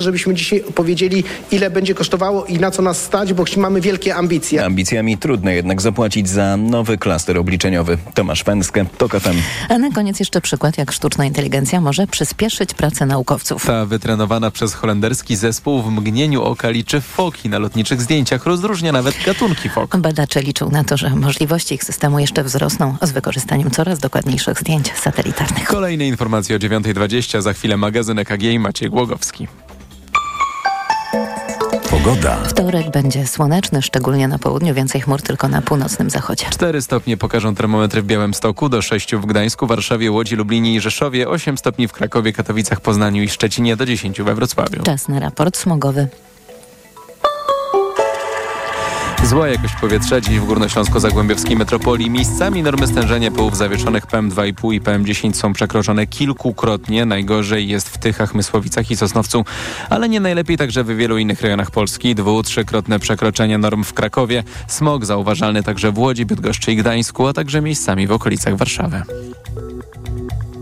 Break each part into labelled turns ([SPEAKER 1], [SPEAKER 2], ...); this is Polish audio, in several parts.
[SPEAKER 1] żebyśmy dzisiaj powiedzieli, ile będzie kosztowało i na co nas stać, bo mamy wielkie ambicje.
[SPEAKER 2] Ambicjami trudno jednak zapłacić za nowy klaster obliczeniowy. Tomasz Pęskę, TOK FM.
[SPEAKER 3] A na koniec jeszcze przykład, jak sztuczna inteligencja może przyspieszyć pracę naukowców.
[SPEAKER 4] Ta wytrenowana przez holenderski zespół w mgnieniu oka liczy foki na lotniczych zdjęciach, rozróżnia nawet gatunki fok.
[SPEAKER 3] Badacze liczą na to, że możliwości ich systemu jeszcze wzrosną z wykorzystaniem coraz dokładniejszych zdjęć satelitarnych.
[SPEAKER 4] Kolejne informacje o 9.20, za chwilę magazyn EKG i Maciej Głogowski.
[SPEAKER 5] Pogoda.
[SPEAKER 3] Wtorek będzie słoneczny, szczególnie na południu, więcej chmur tylko na północnym zachodzie.
[SPEAKER 4] 4 stopnie pokażą termometry w Białymstoku, do 6 w Gdańsku, Warszawie, Łodzi, Lublinie i Rzeszowie, 8 stopni w Krakowie, Katowicach, Poznaniu i Szczecinie, do 10 we Wrocławiu.
[SPEAKER 3] Czas na raport smogowy.
[SPEAKER 4] Zła jakość powietrza dziś w Górnośląsko-Zagłębiowskiej metropolii. Miejscami normy stężenia pyłów zawieszonych PM2,5 i PM10 są przekroczone kilkukrotnie. Najgorzej jest w Tychach, Mysłowicach i Sosnowcu, ale nie najlepiej także w wielu innych rejonach Polski. Dwu-, trzykrotne przekroczenie norm w Krakowie. Smog zauważalny także w Łodzi, Bydgoszczy i Gdańsku, a także miejscami w okolicach Warszawy.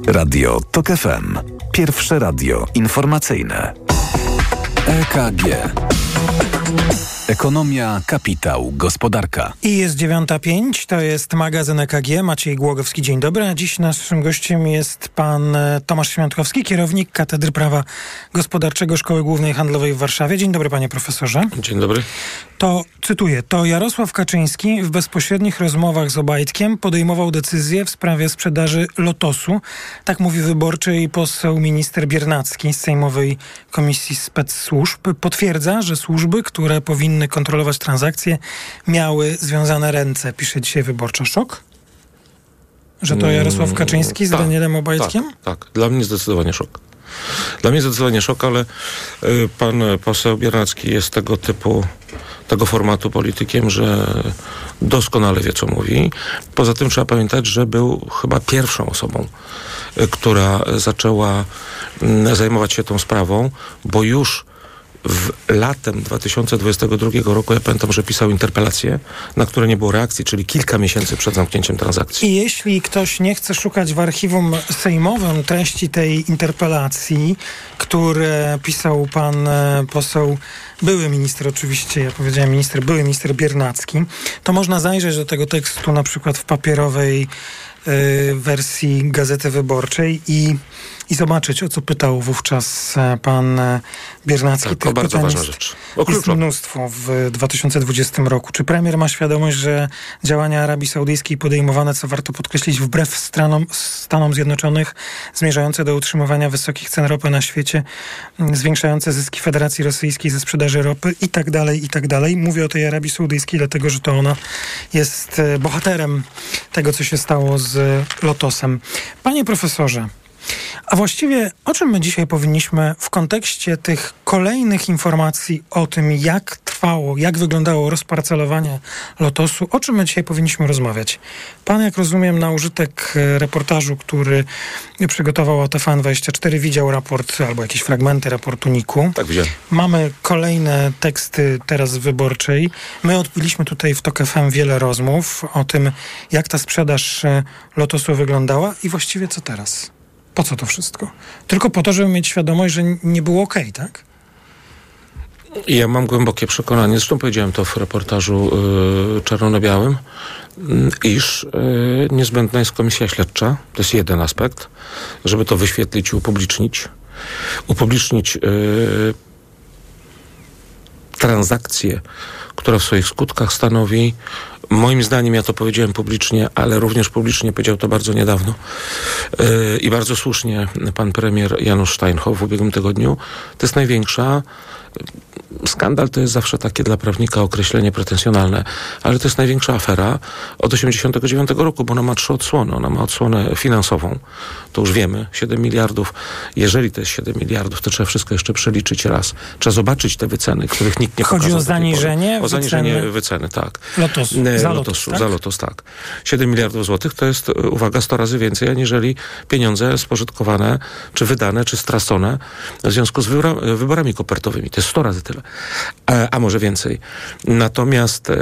[SPEAKER 5] Radio TOK FM. Pierwsze radio informacyjne. EKG. Ekonomia, kapitał, gospodarka.
[SPEAKER 6] I jest 9.05, to jest magazyn EKG, Maciej Głogowski, dzień dobry. A dziś naszym gościem jest pan e, Tomasz Świątkowski, kierownik Katedry Prawa Gospodarczego Szkoły Głównej Handlowej w Warszawie. Dzień dobry panie profesorze.
[SPEAKER 7] Dzień dobry.
[SPEAKER 6] To, cytuję, to Jarosław Kaczyński w bezpośrednich rozmowach z Obajtkiem podejmował decyzję w sprawie sprzedaży Lotosu. Tak mówi wyborczy i poseł minister Biernacki z Sejmowej Komisji Spec-Służb. Potwierdza, że służby, które powinny kontrolować transakcje, miały związane ręce. Pisze dzisiaj wyborcza szok. Że to Jarosław Kaczyński z
[SPEAKER 7] tak,
[SPEAKER 6] Danielem Obajtkiem?
[SPEAKER 7] Tak, tak. Dla mnie zdecydowanie szok. Dla mnie zdecydowanie szok, ale y, pan poseł Biernacki jest tego typu, tego formatu politykiem, że doskonale wie, co mówi. Poza tym trzeba pamiętać, że był chyba pierwszą osobą, y, która zaczęła y, zajmować się tą sprawą, bo już w latem 2022 roku, ja pamiętam, że pisał interpelację, na które nie było reakcji, czyli kilka miesięcy przed zamknięciem transakcji.
[SPEAKER 6] I jeśli ktoś nie chce szukać w archiwum sejmowym treści tej interpelacji, które pisał pan e, poseł, były minister oczywiście, ja powiedziałem minister, były minister Biernacki, to można zajrzeć do tego tekstu na przykład w papierowej y, wersji Gazety Wyborczej i i zobaczyć, o co pytał wówczas e, pan e, Biernacki.
[SPEAKER 7] Tak, to bardzo ważna rzecz. O
[SPEAKER 6] jest mnóstwo w 2020 roku. Czy premier ma świadomość, że działania Arabii Saudyjskiej podejmowane, co warto podkreślić, wbrew stranom, Stanom Zjednoczonych, zmierzające do utrzymywania wysokich cen ropy na świecie, zwiększające zyski Federacji Rosyjskiej ze sprzedaży ropy i tak dalej, i tak dalej. Mówię o tej Arabii Saudyjskiej, dlatego, że to ona jest e, bohaterem tego, co się stało z Lotosem. Panie profesorze, a właściwie o czym my dzisiaj powinniśmy w kontekście tych kolejnych informacji o tym, jak trwało, jak wyglądało rozparcelowanie lotosu, o czym my dzisiaj powinniśmy rozmawiać? Pan, jak rozumiem, na użytek e, reportażu, który przygotował OTFN24, widział raport albo jakieś fragmenty raportu NIK-u.
[SPEAKER 7] Tak, widziałem.
[SPEAKER 6] Mamy kolejne teksty teraz wyborczej. My odbyliśmy tutaj w TOK FM wiele rozmów o tym, jak ta sprzedaż e, lotosu wyglądała i właściwie co teraz. Po co to wszystko? Tylko po to, żeby mieć świadomość, że nie było ok, tak?
[SPEAKER 7] Ja mam głębokie przekonanie, zresztą powiedziałem to w reportażu yy, czerwono-białym, yy, iż yy, niezbędna jest komisja śledcza. To jest jeden aspekt, żeby to wyświetlić i upublicznić. Upublicznić yy, transakcję, która w swoich skutkach stanowi Moim zdaniem, ja to powiedziałem publicznie, ale również publicznie powiedział to bardzo niedawno yy, i bardzo słusznie pan premier Janusz Steinhoff w ubiegłym tygodniu. To jest największa skandal to jest zawsze takie dla prawnika określenie pretensjonalne, ale to jest największa afera od 89 roku, bo ona ma trzy odsłony. Ona ma odsłonę finansową, to już wiemy, 7 miliardów. Jeżeli to jest 7 miliardów, to trzeba wszystko jeszcze przeliczyć raz. Trzeba zobaczyć te wyceny, których nikt nie
[SPEAKER 6] Chodzi
[SPEAKER 7] pokazał.
[SPEAKER 6] o zaniżenie?
[SPEAKER 7] O zaniżenie wyceny, wyceny tak.
[SPEAKER 6] Lotos, za Lotos, tak?
[SPEAKER 7] Za Lotos, tak. 7 miliardów złotych to jest, uwaga, 100 razy więcej, aniżeli pieniądze spożytkowane, czy wydane, czy stracone w związku z wyborami kopertowymi. To jest 100 razy tyle. A, a może więcej. Natomiast e,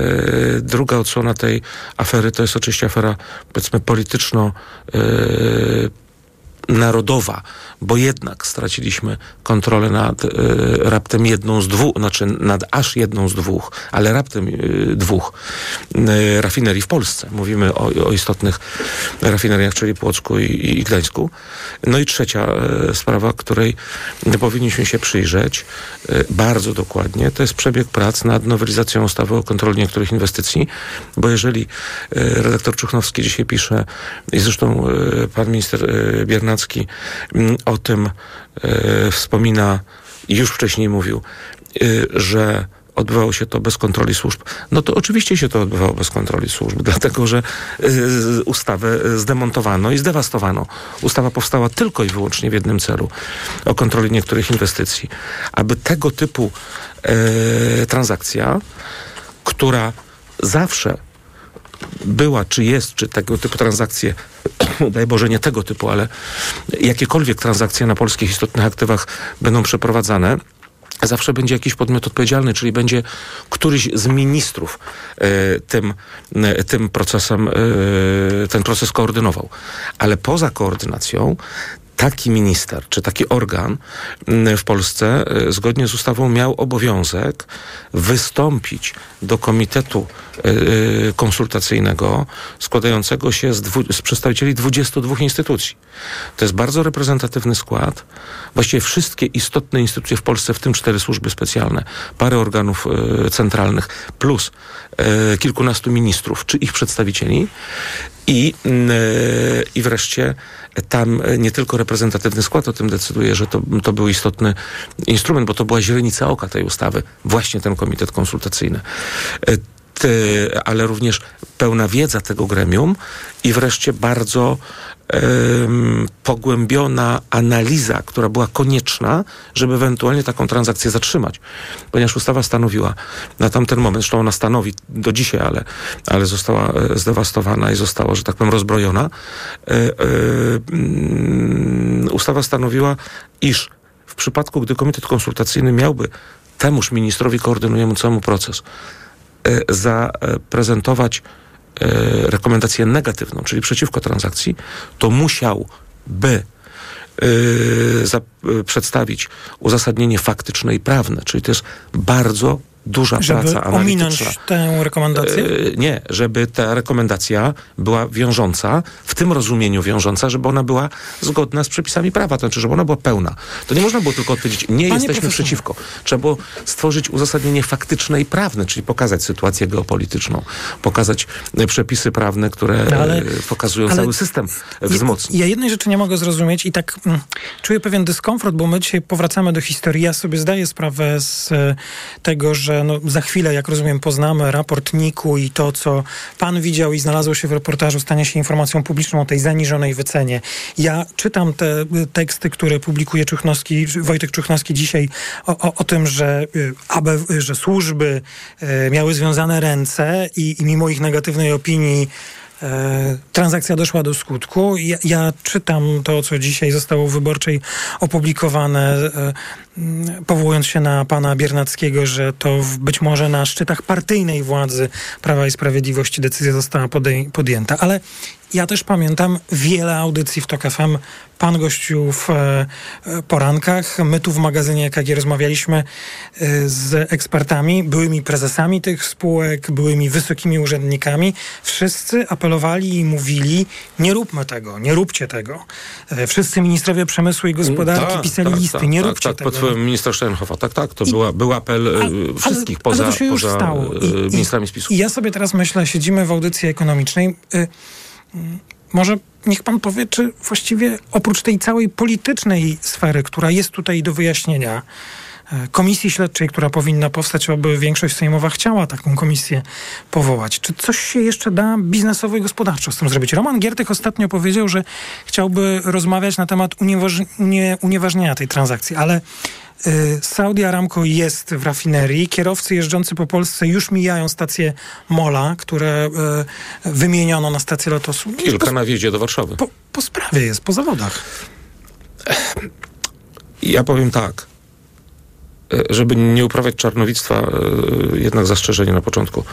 [SPEAKER 7] druga odsłona tej afery to jest oczywiście afera, powiedzmy, polityczno- e, narodowa, bo jednak straciliśmy kontrolę nad y, raptem jedną z dwóch, znaczy nad aż jedną z dwóch, ale raptem y, dwóch y, rafinerii w Polsce. Mówimy o, o istotnych rafineriach, czyli Płocku i, i Gdańsku. No i trzecia y, sprawa, której powinniśmy się przyjrzeć y, bardzo dokładnie, to jest przebieg prac nad nowelizacją ustawy o kontroli niektórych inwestycji, bo jeżeli y, redaktor Czuchnowski dzisiaj pisze i zresztą pan minister y, Mm, o tym y, wspomina już wcześniej mówił, y, że odbywało się to bez kontroli służb. No to oczywiście się to odbywało bez kontroli służb, dlatego że y, ustawę zdemontowano i zdewastowano. Ustawa powstała tylko i wyłącznie w jednym celu o kontroli niektórych inwestycji. Aby tego typu y, transakcja, która zawsze była, czy jest, czy tego typu transakcje, daj Boże nie tego typu, ale jakiekolwiek transakcje na polskich istotnych aktywach będą przeprowadzane, zawsze będzie jakiś podmiot odpowiedzialny, czyli będzie któryś z ministrów e, tym, e, tym procesem, e, ten proces koordynował. Ale poza koordynacją taki minister czy taki organ w Polsce e, zgodnie z ustawą miał obowiązek wystąpić do komitetu e, konsultacyjnego składającego się z, dwu, z przedstawicieli 22 instytucji. To jest bardzo reprezentatywny skład. Właściwie wszystkie istotne instytucje w Polsce, w tym cztery służby specjalne, parę organów centralnych, plus kilkunastu ministrów czy ich przedstawicieli. I, I wreszcie tam nie tylko reprezentatywny skład o tym decyduje, że to, to był istotny instrument, bo to była źrenica oka tej ustawy, właśnie ten komitet konsultacyjny. Ty, ale również pełna wiedza tego gremium i wreszcie bardzo pogłębiona analiza, która była konieczna, żeby ewentualnie taką transakcję zatrzymać. Ponieważ ustawa stanowiła na tamten moment, zresztą ona stanowi do dzisiaj, ale, ale została e, zdewastowana i została, że tak powiem, rozbrojona. E, mm, ustawa stanowiła, iż w przypadku, gdy komitet konsultacyjny miałby temuż ministrowi koordynującemu proces zaprezentować rekomendację negatywną, czyli przeciwko transakcji, to musiałby za, przedstawić uzasadnienie faktyczne i prawne, czyli to jest bardzo duża
[SPEAKER 6] żeby
[SPEAKER 7] praca
[SPEAKER 6] ominąć
[SPEAKER 7] analityczna.
[SPEAKER 6] tę rekomendację?
[SPEAKER 7] E, nie, żeby ta rekomendacja była wiążąca, w tym rozumieniu wiążąca, żeby ona była zgodna z przepisami prawa, to znaczy, żeby ona była pełna. To nie można było tylko odpowiedzieć, nie
[SPEAKER 6] Panie
[SPEAKER 7] jesteśmy przeciwko. Trzeba było stworzyć uzasadnienie faktyczne i prawne, czyli pokazać sytuację geopolityczną, pokazać e, przepisy prawne, które
[SPEAKER 6] No, ale-
[SPEAKER 7] e, pokazują
[SPEAKER 6] ale-
[SPEAKER 7] cały system, wzmocnić.
[SPEAKER 6] Ja jednej rzeczy nie mogę zrozumieć i tak mm, czuję pewien dyskomfort, bo my dzisiaj powracamy do historii. Ja sobie zdaję sprawę z e, tego, że no, za chwilę, jak rozumiem, poznamy raport NIK-u i to, co pan widział i znalazło się w reportażu, stanie się informacją publiczną o tej zaniżonej wycenie. Ja czytam te y, teksty, które publikuje Czuchnowski, Wojtek Czuchnowski dzisiaj o, o, o tym, że, y, aby, że służby y, miały związane ręce i, i mimo ich negatywnej opinii transakcja doszła do skutku. Ja, ja czytam to, co dzisiaj zostało w wyborczej opublikowane, e, powołując się na pana Biernackiego, że to być może na szczytach partyjnej władzy Prawa i Sprawiedliwości decyzja została podej- podjęta. Ale ja też pamiętam wiele audycji w TOK FM, pan gościu w e, porankach. My tu w magazynie EKG rozmawialiśmy e, z ekspertami, byłymi prezesami tych spółek, byłymi wysokimi urzędnikami. Wszyscy apelowali i mówili, nie róbmy tego, nie róbcie tego. E, wszyscy ministrowie przemysłu i gospodarki
[SPEAKER 7] Tak,
[SPEAKER 6] pisali
[SPEAKER 7] tak,
[SPEAKER 6] listy,
[SPEAKER 7] tak,
[SPEAKER 6] nie
[SPEAKER 7] tak,
[SPEAKER 6] róbcie
[SPEAKER 7] tak,
[SPEAKER 6] tego.
[SPEAKER 7] pod wpływem ministra Steinhoffa. Tak, tak, to
[SPEAKER 6] I-
[SPEAKER 7] była, był apel
[SPEAKER 6] Ale-
[SPEAKER 7] wszystkich
[SPEAKER 6] ale,
[SPEAKER 7] poza,
[SPEAKER 6] ale
[SPEAKER 7] poza
[SPEAKER 6] stało. I,
[SPEAKER 7] ministrami spisu.
[SPEAKER 6] I ja sobie teraz myślę, siedzimy w audycji ekonomicznej. Y, może niech pan powie, czy właściwie oprócz tej całej politycznej sfery, która jest tutaj do wyjaśnienia, y, komisji śledczej, która powinna powstać, aby większość sejmowa chciała taką komisję powołać. Czy coś się jeszcze da biznesowo i gospodarczo z tym zrobić? Roman Giertych ostatnio powiedział, że chciałby rozmawiać na temat unieważ- nie, unieważnienia tej transakcji, ale Saudi Aramco jest w rafinerii. Kierowcy jeżdżący po Polsce już mijają stację Mola, które y, wymieniono na stację Lotosu.
[SPEAKER 7] Kilka
[SPEAKER 6] Po,
[SPEAKER 7] na wjeździe do Warszawy.
[SPEAKER 6] po, po sprawie jest, po zawodach.
[SPEAKER 7] Ja powiem tak, e, żeby nie uprawiać czarnowictwa, jednak zastrzeżenie na początku.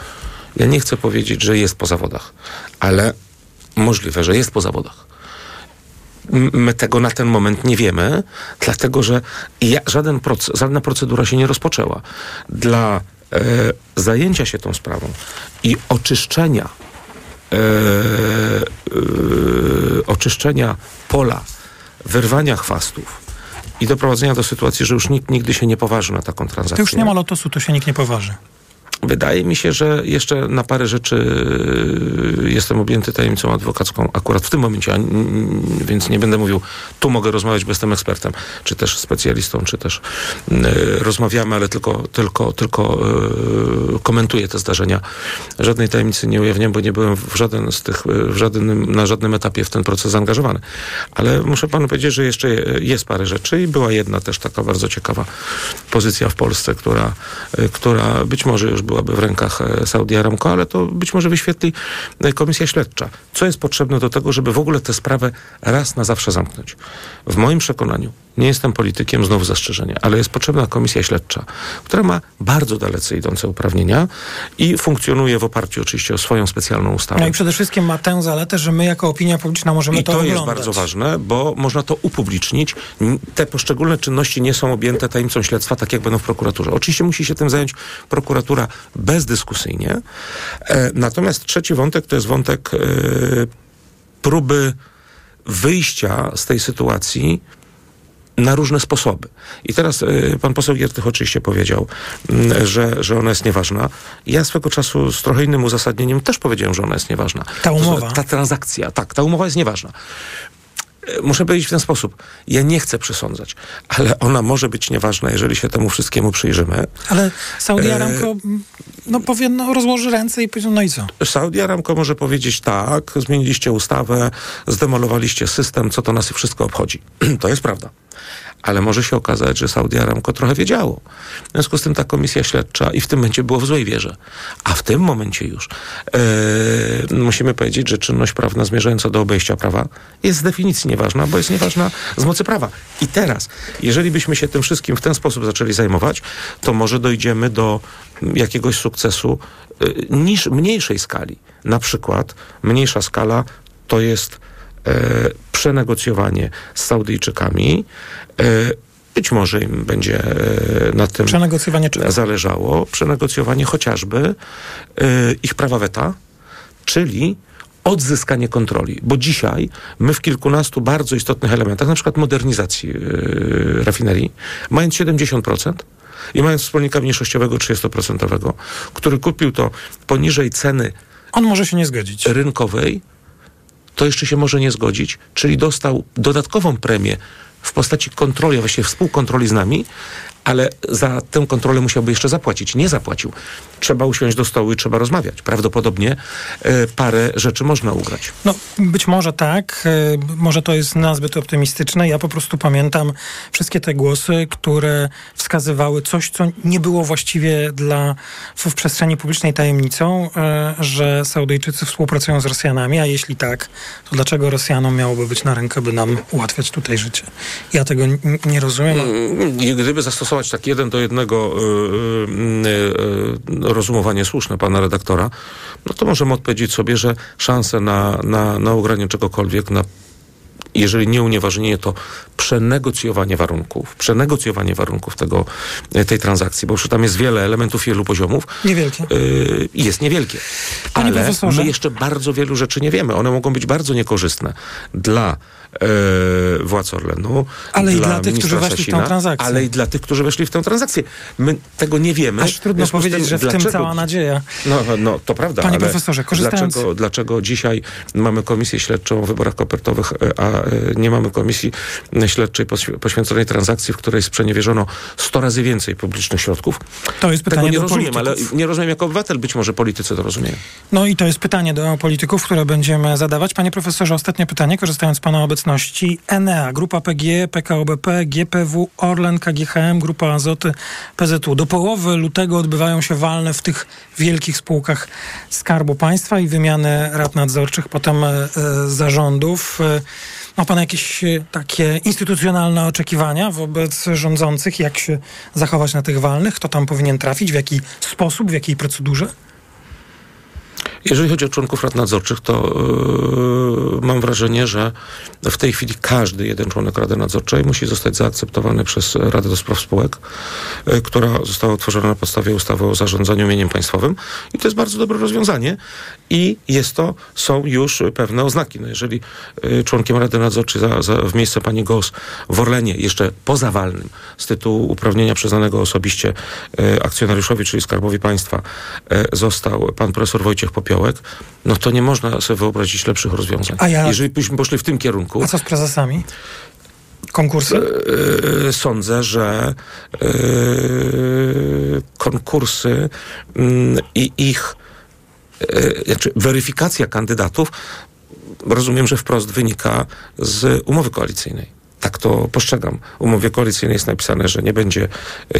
[SPEAKER 7] Ja nie chcę powiedzieć, że jest po zawodach, ale możliwe, że jest po zawodach. My tego na ten moment nie wiemy, dlatego że żaden proces, żadna procedura się nie rozpoczęła. Dla e, zajęcia się tą sprawą i oczyszczenia e, e, oczyszczenia pola, wyrwania chwastów i doprowadzenia do sytuacji, że już nikt nigdy się nie poważy na taką transakcję.
[SPEAKER 6] To już nie ma lotosu, to się nikt nie poważy.
[SPEAKER 7] Wydaje mi się, że jeszcze na parę rzeczy y, jestem objęty tajemnicą adwokacką akurat w tym momencie, więc nie będę mówił, tu mogę rozmawiać, bo jestem ekspertem, czy też specjalistą, czy też y, rozmawiamy, ale tylko, tylko, tylko y, komentuję te zdarzenia. Żadnej tajemnicy nie ujawniam, bo nie byłem w żaden z tych, w żadnym, na żadnym etapie w ten proces zaangażowany. Ale muszę panu powiedzieć, że jeszcze jest parę rzeczy i była jedna też taka bardzo ciekawa pozycja w Polsce, która, która być może już byłaby w rękach e, Saudi Aramco, ale to być może wyświetli e, komisja śledcza. Co jest potrzebne do tego, żeby w ogóle tę sprawę raz na zawsze zamknąć? W moim przekonaniu, nie jestem politykiem, znowu zastrzeżenie, ale jest potrzebna komisja śledcza, która ma bardzo dalece idące uprawnienia i funkcjonuje w oparciu oczywiście o swoją specjalną ustawę.
[SPEAKER 6] No i przede wszystkim ma tę zaletę, że my jako opinia publiczna możemy
[SPEAKER 7] I
[SPEAKER 6] to,
[SPEAKER 7] to
[SPEAKER 6] oglądać.
[SPEAKER 7] jest bardzo ważne, bo można to upublicznić. Te poszczególne czynności nie są objęte tajemnicą śledztwa, tak jak będą w prokuraturze. Oczywiście musi się tym zająć prokuratura bezdyskusyjnie. E, natomiast trzeci wątek to jest wątek e, próby wyjścia z tej sytuacji na różne sposoby. I teraz y, pan poseł Giertych oczywiście powiedział, mm, że, że ona jest nieważna. Ja swego czasu z trochę innym uzasadnieniem też powiedziałem, że ona jest nieważna.
[SPEAKER 6] Ta
[SPEAKER 7] znaczy,
[SPEAKER 6] umowa.
[SPEAKER 7] Ta transakcja, tak, ta umowa jest nieważna. Muszę powiedzieć w ten sposób. Ja nie chcę przesądzać, ale ona może być nieważna, jeżeli się temu wszystkiemu przyjrzymy.
[SPEAKER 6] Ale Saudi
[SPEAKER 7] E,
[SPEAKER 6] Aramco no, powie, no, rozłoży ręce i powie, no i co?
[SPEAKER 7] Saudi Aramco może powiedzieć tak, zmieniliście ustawę, zdemolowaliście system, co to nas wszystko obchodzi. to jest prawda. Ale może się okazać, że Saudi Aramco trochę wiedziało. W związku z tym ta komisja śledcza i w tym momencie było w złej wierze. A w tym momencie już e, musimy powiedzieć, że czynność prawna zmierzająca do obejścia prawa jest z definicji nieważna, bo jest nieważna z mocy prawa. I teraz, jeżeli byśmy się tym wszystkim w ten sposób zaczęli zajmować, to może dojdziemy do jakiegoś sukcesu y, niż mniejszej skali. Na przykład mniejsza skala to jest e, przenegocjowanie z Saudyjczykami. E, być może im będzie e, na tym
[SPEAKER 6] Przenegocjowanie czego?
[SPEAKER 7] zależało. Przenegocjowanie chociażby e, ich prawa weta, czyli odzyskanie kontroli. Bo dzisiaj my w kilkunastu bardzo istotnych elementach, na przykład modernizacji yy, rafinerii, mając 70% i mając wspólnika mniejszościowego 30%, który kupił to poniżej ceny
[SPEAKER 6] On może się nie zgodzić.
[SPEAKER 7] rynkowej, to jeszcze się może nie zgodzić, czyli dostał dodatkową premię w postaci kontroli, a właściwie współkontroli z nami, ale za tę kontrolę musiałby jeszcze zapłacić. Nie zapłacił. Trzeba usiąść do stołu i trzeba rozmawiać. Prawdopodobnie e, parę rzeczy można ugrać.
[SPEAKER 6] No, być może tak, e, może to jest nazbyt optymistyczne. Ja po prostu pamiętam wszystkie te głosy, które wskazywały coś, co nie było właściwie dla, w, w przestrzeni publicznej tajemnicą, e, że Saudyjczycy współpracują z Rosjanami, a jeśli tak, to dlaczego Rosjanom miałoby być na rękę, by nam ułatwiać tutaj życie? Ja tego nie rozumiem.
[SPEAKER 7] I gdyby zastosować tak jeden do jednego y, y, y, rozumowanie słuszne pana redaktora, no to możemy odpowiedzieć sobie, że szanse na, na, na ugranie czegokolwiek, na jeżeli nie unieważnienie, to przenegocjowanie warunków, przenegocjowanie warunków tego, tej transakcji, bo już tam jest wiele elementów, wielu poziomów,
[SPEAKER 6] Niewielkie.
[SPEAKER 7] yy, jest niewielkie.
[SPEAKER 6] Panie
[SPEAKER 7] Ale my jeszcze bardzo wielu rzeczy nie wiemy. One mogą być bardzo niekorzystne dla władz Orlenu,
[SPEAKER 6] Ale i
[SPEAKER 7] dla
[SPEAKER 6] dla tych, którzy weszli w tę transakcję.
[SPEAKER 7] Ale i dla tych, którzy weszli w tę transakcję. My tego nie wiemy.
[SPEAKER 6] Aż trudno powiedzieć,
[SPEAKER 7] tym,
[SPEAKER 6] że w tym
[SPEAKER 7] dlaczego-
[SPEAKER 6] cała nadzieja.
[SPEAKER 7] no, no, to prawda.
[SPEAKER 6] Panie profesorze, korzystając-
[SPEAKER 7] Dlaczego, dlaczego dzisiaj mamy komisję śledczą o wyborach kopertowych, e, a e, nie mamy komisji śledczej poświ- poświęconej transakcji, w której sprzeniewierzono 100 razy więcej publicznych środków?
[SPEAKER 6] To jest
[SPEAKER 7] Tego
[SPEAKER 6] pytanie
[SPEAKER 7] nie
[SPEAKER 6] do
[SPEAKER 7] rozumiem,
[SPEAKER 6] polityków.
[SPEAKER 7] ale nie rozumiem jako obywatel, być może politycy to rozumieją.
[SPEAKER 6] No i to jest pytanie do polityków, które będziemy zadawać. Panie profesorze, ostatnie pytanie, korzystając z pana obecności. Enea, Grupa PG, PKO BP, GPW, Orlen, KGHM, Grupa Azoty, PZU. Do połowy lutego odbywają się walne w tych wielkich spółkach Skarbu Państwa i wymiany rad nadzorczych, potem e, zarządów. E, ma pan jakieś e, takie instytucjonalne oczekiwania wobec rządzących? Jak się zachować na tych walnych? Kto tam powinien trafić? W jaki sposób? W jakiej procedurze?
[SPEAKER 7] Jeżeli chodzi o członków rad nadzorczych, to yy, mam wrażenie, że w tej chwili każdy jeden członek Rady Nadzorczej musi zostać zaakceptowany przez Radę do Spraw Spółek, yy, która została utworzona na podstawie ustawy o zarządzaniu mieniem państwowym i to jest bardzo dobre rozwiązanie i jest to, są już pewne oznaki. No jeżeli yy, członkiem Rady Nadzorczej za, za, w miejsce pani Gos w Orlenie, jeszcze pozawalnym, z tytułu uprawnienia przyznanego osobiście akcjonariuszowi, czyli Skarbowi Państwa, został pan profesor Wojciech No to nie można sobie wyobrazić lepszych rozwiązań.
[SPEAKER 6] A ja-
[SPEAKER 7] Jeżeli byśmy poszli w tym kierunku,
[SPEAKER 6] A co z prezesami? Konkursy?
[SPEAKER 7] Yy, sądzę, że yy, konkursy mm, i ich znaczy weryfikacja kandydatów rozumiem, że wprost wynika z umowy koalicyjnej. Tak to postrzegam. W umowie koalicyjnej jest napisane, że nie będzie,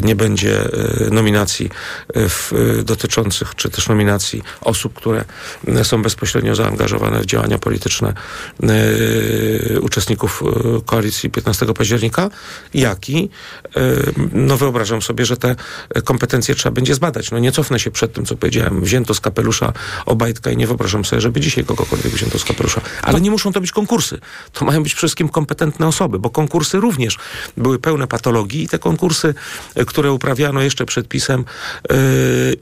[SPEAKER 7] nie będzie e, nominacji e, w, e, dotyczących, czy też nominacji osób, które są bezpośrednio zaangażowane w działania polityczne e, uczestników koalicji 15 października, jak i e, no wyobrażam sobie, że te kompetencje trzeba będzie zbadać. No nie cofnę się przed tym, co powiedziałem. Wzięto z kapelusza Obajtka i nie wyobrażam sobie, żeby dzisiaj kogokolwiek wzięto z kapelusza. Ale nie muszą to być konkursy. To mają być przede wszystkim kompetentne osoby, bo konkursy również były pełne patologii i te konkursy, e, które uprawiano jeszcze przed PiSem e,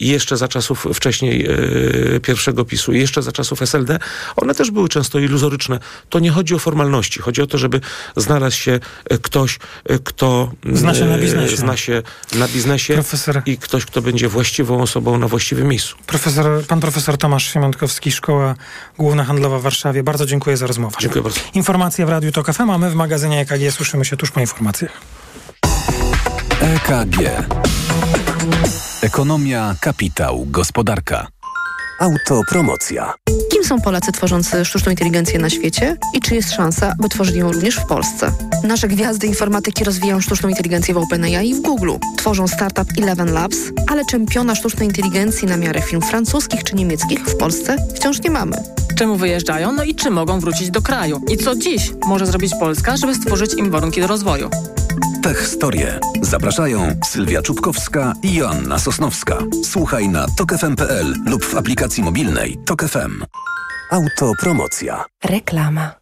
[SPEAKER 7] jeszcze za czasów wcześniej e, pierwszego PiSu jeszcze za czasów SLD, one też były często iluzoryczne. To nie chodzi o formalności. Chodzi o to, żeby znalazł się ktoś, kto
[SPEAKER 6] Zna się na biznesie.
[SPEAKER 7] zna się na biznesie
[SPEAKER 6] Profesor-
[SPEAKER 7] i ktoś, kto będzie właściwą osobą na właściwym miejscu.
[SPEAKER 6] Profesor, pan profesor Tomasz Siemiątkowski, Szkoła Główna Handlowa w Warszawie. Bardzo dziękuję za rozmowę.
[SPEAKER 7] Dziękuję bardzo.
[SPEAKER 6] Informacje w Radiu TOK FM, a my w magazynie EKG słyszymy się tuż po informacjach.
[SPEAKER 5] EKG. Ekonomia, kapitał, gospodarka. Autopromocja.
[SPEAKER 8] Kim są Polacy tworzący sztuczną inteligencję na świecie i czy jest szansa, by tworzyli ją również w Polsce? Nasze gwiazdy informatyki rozwijają sztuczną inteligencję w OpenAI i w Google. Tworzą startup Eleven Labs, ale czempiona sztucznej inteligencji na miarę firm francuskich czy niemieckich w Polsce wciąż nie mamy.
[SPEAKER 9] czemu wyjeżdżają, no i czy mogą wrócić do kraju. I co dziś może zrobić Polska, żeby stworzyć im warunki do rozwoju.
[SPEAKER 5] Tech Historie. Zapraszają Sylwia Czubkowska i Joanna Sosnowska. Słuchaj na tokefm.pl lub w aplikacji mobilnej Tok FM. Autopromocja.
[SPEAKER 10] Reklama.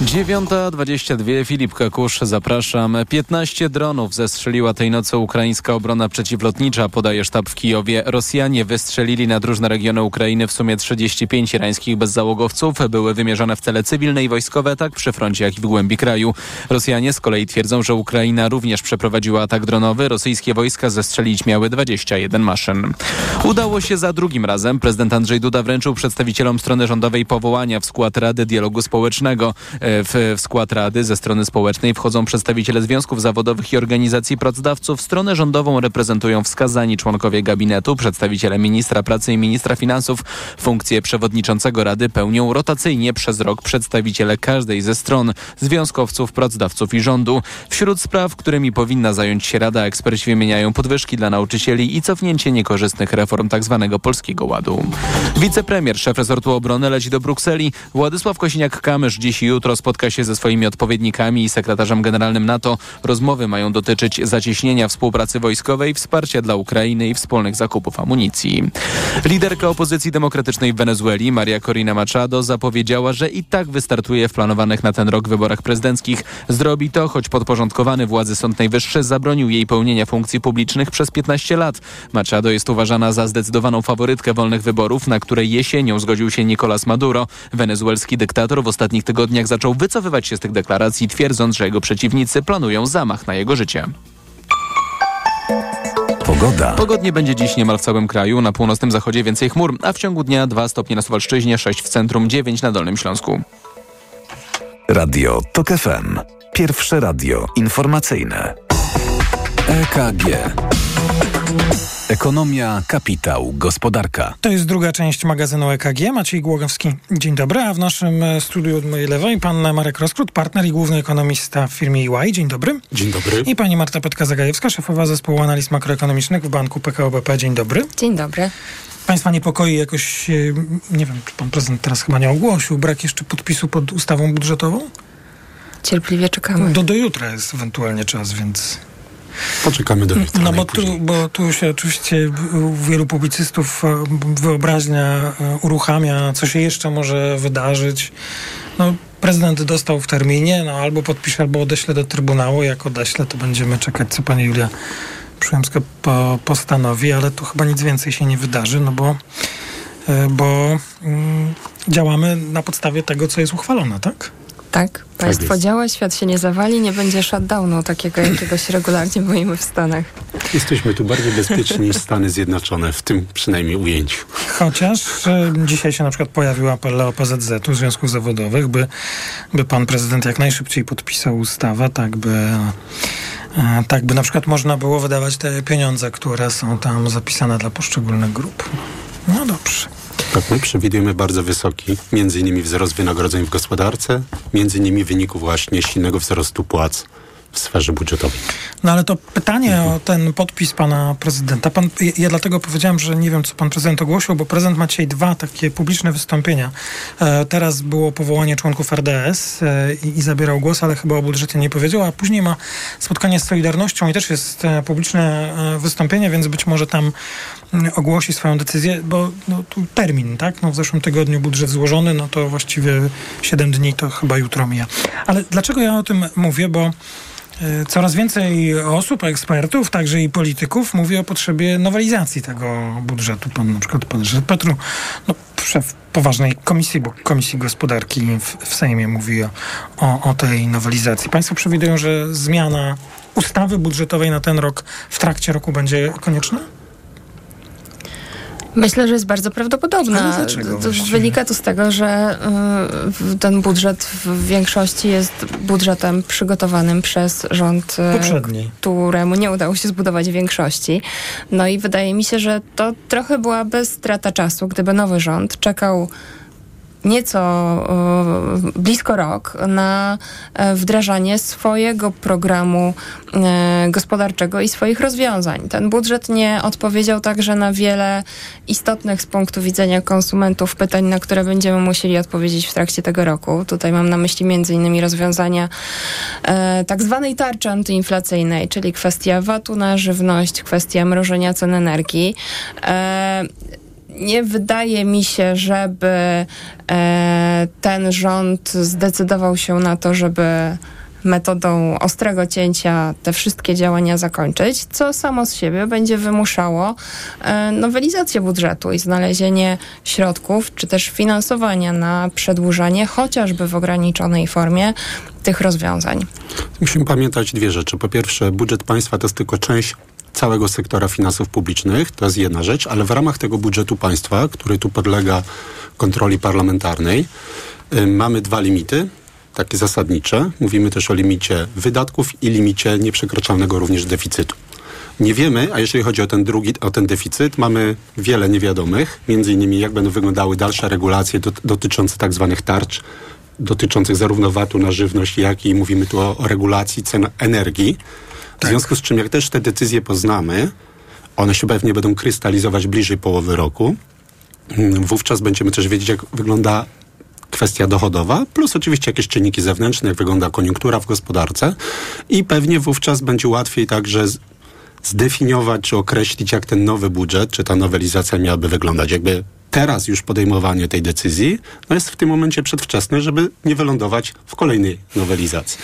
[SPEAKER 4] 9.22 Filip Kakusz, zapraszam. 15 dronów zestrzeliła tej nocy ukraińska obrona przeciwlotnicza, podaje sztab w Kijowie. Rosjanie wystrzelili na różne regiony Ukrainy w sumie 35 irańskich bezzałogowców. Były wymierzone w cele cywilne i wojskowe, tak przy froncie, jak i w głębi kraju. Rosjanie z kolei twierdzą, że Ukraina również przeprowadziła atak dronowy. Rosyjskie wojska zestrzelić miały 21 maszyn. Udało się za drugim razem. Prezydent Andrzej Duda wręczył przedstawicielom strony rządowej powołania w skład Rady Dialogu Społecznego. W, w skład Rady ze strony społecznej wchodzą przedstawiciele związków zawodowych i organizacji pracodawców. Stronę rządową reprezentują wskazani członkowie gabinetu, przedstawiciele ministra pracy i ministra finansów. Funkcję przewodniczącego Rady pełnią rotacyjnie przez rok przedstawiciele każdej ze stron, związkowców, pracodawców i rządu. Wśród spraw, którymi powinna zająć się Rada, eksperci wymieniają podwyżki dla nauczycieli i cofnięcie niekorzystnych reform tzw. Polskiego Ładu. Wicepremier, szef resortu obrony leci do Brukseli. Władysław Kosiniak-Kamysz dziś i jutro spotka się ze swoimi odpowiednikami i sekretarzem generalnym NATO. Rozmowy mają dotyczyć zacieśnienia współpracy wojskowej, wsparcia dla Ukrainy i wspólnych zakupów amunicji. Liderka opozycji demokratycznej w Wenezueli, Maria Corina Machado, zapowiedziała, że i tak wystartuje w planowanych na ten rok wyborach prezydenckich. Zrobi to, choć podporządkowany władzy Sąd Najwyższy zabronił jej pełnienia funkcji publicznych przez 15 lat. Machado jest uważana za zdecydowaną faworytkę wolnych wyborów, na które jesienią zgodził się Nicolás Maduro. Wenezuelski dyktator w ostatnich tygodniach zaczął wycofywać się z tych deklaracji, twierdząc, że jego przeciwnicy planują zamach na jego życie.
[SPEAKER 5] Pogoda.
[SPEAKER 4] Pogodnie będzie dziś niemal w całym kraju. Na północnym zachodzie więcej chmur, a w ciągu dnia 2 stopnie na Suwalszczyźnie, 6 w centrum, 9 na Dolnym Śląsku.
[SPEAKER 5] Radio TOK FM. Pierwsze radio informacyjne. EKG. Ekonomia, kapitał, gospodarka.
[SPEAKER 6] To jest druga część magazynu EKG. Maciej Głogowski, dzień dobry. A w naszym e, studiu od mojej lewej pan Marek Roskrót, partner i główny ekonomista w firmie EY. Dzień dobry.
[SPEAKER 11] Dzień dobry.
[SPEAKER 6] I pani Marta Petka-Zagajewska, szefowa zespołu analiz makroekonomicznych w banku PKO BP. Dzień dobry.
[SPEAKER 12] Dzień dobry.
[SPEAKER 6] Państwa niepokoi jakoś, e, nie wiem, czy pan prezydent teraz chyba nie ogłosił, brak jeszcze podpisu pod ustawą budżetową?
[SPEAKER 12] Cierpliwie czekamy.
[SPEAKER 6] Do, do jutra jest ewentualnie czas, więc...
[SPEAKER 11] Poczekamy do jutra.
[SPEAKER 6] No bo tu, bo tu się oczywiście u wielu publicystów e, wyobraźnia e, uruchamia, co się jeszcze może wydarzyć. No, prezydent dostał w terminie, no albo podpisze, albo odeśle do Trybunału. Jak odeśle, to będziemy czekać, co pani Julia Przyłębska po, postanowi, ale tu chyba nic więcej się nie wydarzy, no bo, e, bo mm, działamy na podstawie tego, co jest uchwalone, tak?
[SPEAKER 12] Tak, państwo
[SPEAKER 11] jest.
[SPEAKER 12] działa, świat się nie zawali, nie będzie shutdownu takiego, jakiego się regularnie boimy w Stanach.
[SPEAKER 11] Jesteśmy tu bardziej bezpieczni niż Stany Zjednoczone, w tym przynajmniej ujęciu.
[SPEAKER 6] Chociaż e, dzisiaj się na przykład pojawił apel OPZZ-u, Związków Zawodowych, by, by pan prezydent jak najszybciej podpisał ustawę, tak by, e, tak by na przykład można było wydawać te pieniądze, które są tam zapisane dla poszczególnych grup. No dobrze.
[SPEAKER 11] Tak, my przewidujemy bardzo wysoki, między innymi wzrost wynagrodzeń w gospodarce, między innymi w wyniku właśnie silnego wzrostu płac w sferze budżetowej.
[SPEAKER 6] No ale to pytanie o ten podpis pana prezydenta. Pan, ja, dlatego powiedziałem, że nie wiem, co pan prezydent ogłosił, bo prezydent ma dzisiaj dwa takie publiczne wystąpienia. E, teraz było powołanie członków RDS e, i, i zabierał głos, ale chyba o budżecie nie powiedział, a później ma spotkanie z Solidarnością i też jest e, publiczne e, wystąpienie, więc być może tam ogłosi swoją decyzję, bo no, tu termin, tak? No, w zeszłym tygodniu budżet złożony, no to właściwie 7 dni to chyba jutro mija. Ale dlaczego ja o tym mówię? Bo Coraz więcej osób, ekspertów, także i polityków mówi o potrzebie nowelizacji tego budżetu. Pan na przykład pan Ryszard Petru, no, szef poważnej komisji, bo Komisji Gospodarki w, w Sejmie mówi o, o tej nowelizacji. Państwo przewidują, że zmiana ustawy budżetowej na ten rok w trakcie roku będzie konieczna?
[SPEAKER 12] Myślę, że jest bardzo prawdopodobna.
[SPEAKER 6] Ale dlaczego
[SPEAKER 12] To wynika to z tego, że y, ten budżet w większości jest budżetem przygotowanym przez rząd, y,
[SPEAKER 6] Poprzedni.
[SPEAKER 12] któremu nie udało się zbudować większości. No i wydaje mi się, że to trochę byłaby strata czasu, gdyby nowy rząd czekał nieco y, blisko rok na e, wdrażanie swojego programu e, gospodarczego i swoich rozwiązań. Ten budżet nie odpowiedział także na wiele istotnych z punktu widzenia konsumentów pytań, na które będziemy musieli odpowiedzieć w trakcie tego roku. Tutaj mam na myśli innymi rozwiązania e, tak zwanej tarczy antyinflacyjnej, czyli kwestia VAT-u na żywność, kwestia mrożenia cen energii. Nie wydaje mi się, żeby e, ten rząd zdecydował się na to, żeby metodą ostrego cięcia te wszystkie działania zakończyć, co samo z siebie będzie wymuszało e, nowelizację budżetu i znalezienie środków, czy też finansowania na przedłużanie, chociażby w ograniczonej formie, tych rozwiązań.
[SPEAKER 11] Musimy pamiętać dwie rzeczy. Po pierwsze, budżet państwa to jest tylko część całego sektora finansów publicznych, to jest jedna rzecz, ale w ramach tego budżetu państwa, który tu podlega kontroli parlamentarnej, y, mamy dwa limity, takie zasadnicze. Mówimy też o limicie wydatków i limicie nieprzekraczalnego również deficytu. Nie wiemy, a jeżeli chodzi o ten drugi, o ten deficyt, mamy wiele niewiadomych, między innymi jak będą wyglądały dalsze regulacje dot, dotyczące tak zwanych tarcz, dotyczących zarówno VAT-u na żywność, jak i mówimy tu o, o regulacji cen energii. W związku z czym, jak też te decyzje poznamy, one się pewnie będą krystalizować bliżej połowy roku. Mm, Wówczas będziemy też wiedzieć, jak wygląda kwestia dochodowa, plus oczywiście jakieś czynniki zewnętrzne, jak wygląda koniunktura w gospodarce i pewnie wówczas będzie łatwiej także zdefiniować czy określić, jak ten nowy budżet, czy ta nowelizacja miałaby wyglądać. Jakby teraz już podejmowanie tej decyzji no jest w tym momencie przedwczesne, żeby nie wylądować w kolejnej nowelizacji.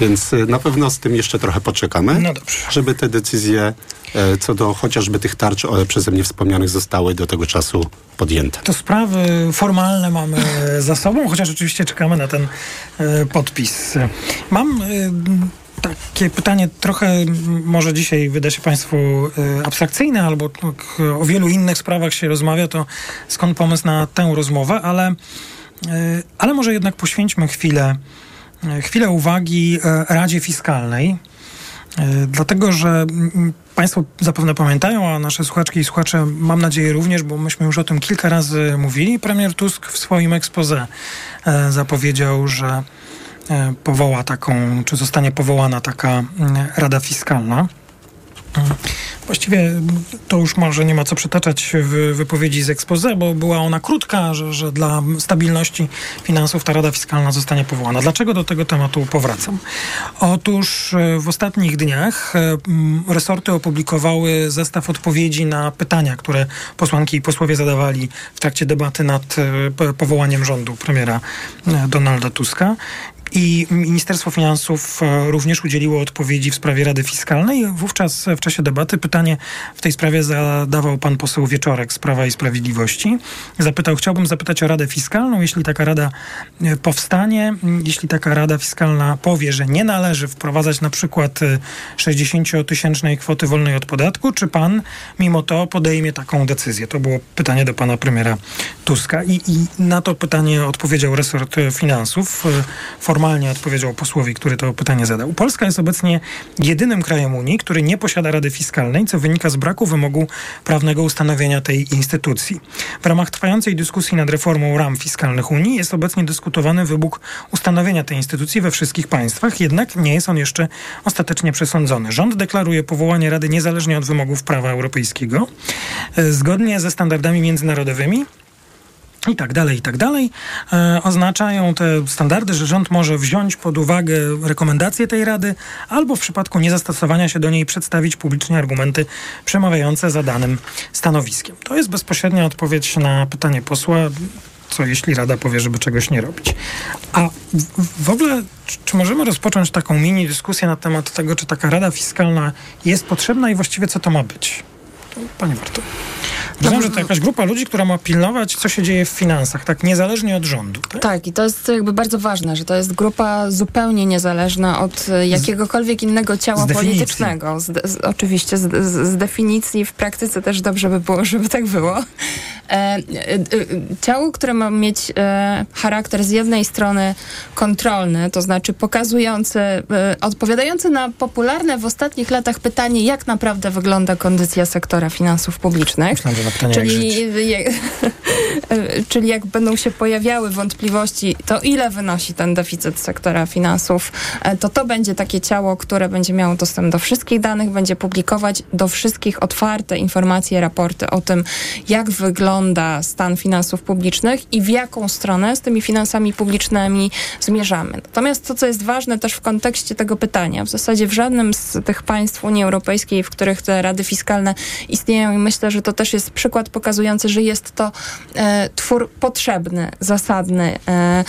[SPEAKER 11] Więc y, na pewno z tym jeszcze trochę poczekamy,
[SPEAKER 6] No
[SPEAKER 11] żeby te decyzje e, co do chociażby tych tarcz przeze mnie wspomnianych zostały do tego czasu podjęte.
[SPEAKER 6] To sprawy formalne mamy za sobą, chociaż oczywiście czekamy na ten e, podpis. Mam e, takie pytanie, trochę może dzisiaj wyda się Państwu e, abstrakcyjne, albo tak, o wielu innych sprawach się rozmawia, to skąd pomysł na tę rozmowę, ale, e, ale może jednak poświęćmy chwilę e, chwilę uwagi Radzie Fiskalnej, dlatego że Państwo zapewne pamiętają, a nasze słuchaczki i słuchacze mam nadzieję również, bo myśmy już o tym kilka razy mówili. Premier Tusk w swoim expose zapowiedział, że powoła taką, czy zostanie powołana taka mm, Rada Fiskalna. Właściwie to już może nie ma co przytaczać w wypowiedzi z expose, bo była ona krótka, że, że dla stabilności finansów ta Rada Fiskalna zostanie powołana. Dlaczego do tego tematu powracam? Otóż e, w ostatnich dniach e, resorty opublikowały zestaw odpowiedzi na pytania, które posłanki i posłowie zadawali w trakcie debaty nad e, powołaniem rządu premiera Donalda Tuska. I Ministerstwo Finansów e, również udzieliło odpowiedzi w sprawie Rady Fiskalnej. Wówczas w czasie debaty pytanie w tej sprawie zadawał pan poseł Wieczorek z Prawa i Sprawiedliwości. Zapytał, chciałbym zapytać o Radę Fiskalną, jeśli taka rada e, powstanie, jeśli taka Rada Fiskalna powie, że nie należy wprowadzać na przykład 60-tysięcznej e, kwoty wolnej od podatku, czy pan mimo to podejmie taką decyzję? To było pytanie do pana premiera Tuska i, i na to pytanie odpowiedział resort finansów. Formalnie formalnie odpowiedział posłowi, który to pytanie zadał. Polska jest obecnie jedynym krajem Unii, który nie posiada Rady Fiskalnej, co wynika z braku wymogu prawnego ustanowienia tej instytucji. W ramach trwającej dyskusji nad reformą ram fiskalnych Unii jest obecnie dyskutowany wybóg ustanowienia tej instytucji we wszystkich państwach, jednak nie jest on jeszcze ostatecznie przesądzony. Rząd deklaruje powołanie Rady niezależnie od wymogów prawa europejskiego, e, zgodnie ze standardami międzynarodowymi, i tak dalej, i tak dalej, e, oznaczają te standardy, że rząd może wziąć pod uwagę rekomendacje tej Rady albo w przypadku niezastosowania się do niej przedstawić publicznie argumenty przemawiające za danym stanowiskiem. To jest bezpośrednia odpowiedź na pytanie posła, co jeśli Rada powie, żeby czegoś nie robić. A w, ogóle, czy, możemy rozpocząć taką mini dyskusję na temat tego, czy taka Rada Fiskalna jest potrzebna i właściwie co to ma być? Panie Bartu. Rozumiem, że to jakaś grupa ludzi, która ma pilnować, co się dzieje w finansach, tak niezależnie od rządu. Tak,
[SPEAKER 12] tak i to jest jakby bardzo ważne, że to jest grupa zupełnie niezależna od jakiegokolwiek innego ciała z politycznego. Z, z, oczywiście z, z, definicji, w praktyce też dobrze by było, żeby tak było. E, e, e, ciało, które ma mieć e, charakter z jednej strony kontrolny, to znaczy pokazujący, e, odpowiadający na popularne w ostatnich latach pytanie, jak naprawdę wygląda kondycja sektora finansów publicznych.
[SPEAKER 6] Myślałem, że na pytanie
[SPEAKER 12] czyli, jak czyli jak będą się pojawiały wątpliwości, to ile wynosi ten deficyt sektora finansów, e, to to będzie takie ciało, które będzie miało dostęp do wszystkich danych, będzie publikować do wszystkich otwarte informacje, raporty o tym, jak wygląda stan finansów publicznych i w jaką stronę z tymi finansami publicznymi zmierzamy. Natomiast to, co jest ważne też w kontekście tego pytania, w zasadzie w żadnym z tych państw Unii Europejskiej, w których te rady fiskalne istnieją i myślę, że to też jest przykład pokazujący, że jest to e, twór potrzebny, zasadny e,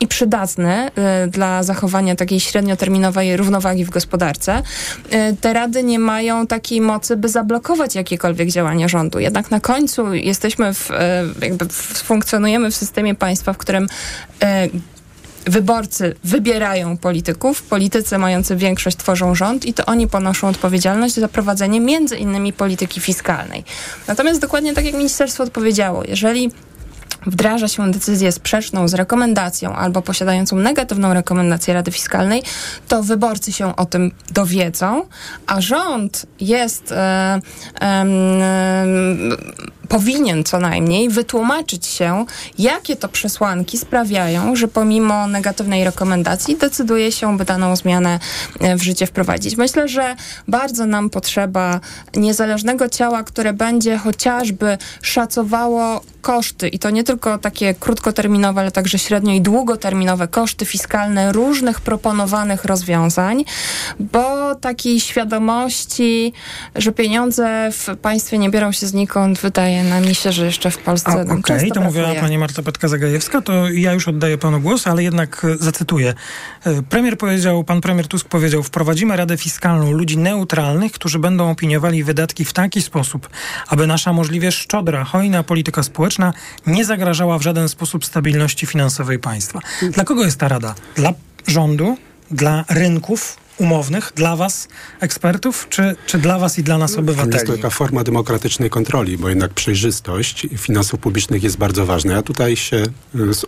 [SPEAKER 12] i przydatny e, dla zachowania takiej średnioterminowej równowagi w gospodarce. Te rady nie mają takiej mocy, by zablokować jakiekolwiek działania rządu. Jednak na końcu jesteśmy w, jakby funkcjonujemy w systemie państwa, w którym wyborcy wybierają polityków, politycy mający większość tworzą rząd i to oni ponoszą odpowiedzialność za prowadzenie między innymi polityki fiskalnej. Natomiast dokładnie tak jak ministerstwo odpowiedziało, jeżeli wdraża się decyzję sprzeczną z rekomendacją albo posiadającą negatywną rekomendację Rady Fiskalnej, to wyborcy się o tym dowiedzą, a rząd jest e, e, powinien co najmniej wytłumaczyć się, jakie to przesłanki sprawiają, że pomimo negatywnej rekomendacji decyduje się, by daną zmianę e, w życie wprowadzić. Myślę, że bardzo nam potrzeba niezależnego ciała, które będzie chociażby szacowało koszty i to nie tylko takie krótkoterminowe, ale także średnio i długoterminowe koszty fiskalne różnych proponowanych rozwiązań, bo takiej świadomości, że pieniądze w państwie nie biorą się znikąd, wydaje nam się, że jeszcze w Polsce
[SPEAKER 6] Okej, okay, to mówiła pani Marta Petka-Zagajewska, to ja już oddaję panu głos, ale jednak e, zacytuję. E, premier powiedział, pan premier Tusk powiedział, wprowadzimy Radę Fiskalną ludzi neutralnych, którzy będą opiniowali wydatki w taki sposób, aby nasza możliwie szczodra, hojna polityka społeczna nie zagrażała w żaden sposób stabilności finansowej państwa. Dla kogo jest ta rada? Dla rządu? Dla rynków? Umownych dla was, ekspertów, czy, czy dla was i dla nas
[SPEAKER 11] To
[SPEAKER 6] obywateli?
[SPEAKER 11] jest to taka forma demokratycznej kontroli, bo jednak przejrzystość finansów publicznych jest bardzo ważna. Ja tutaj się,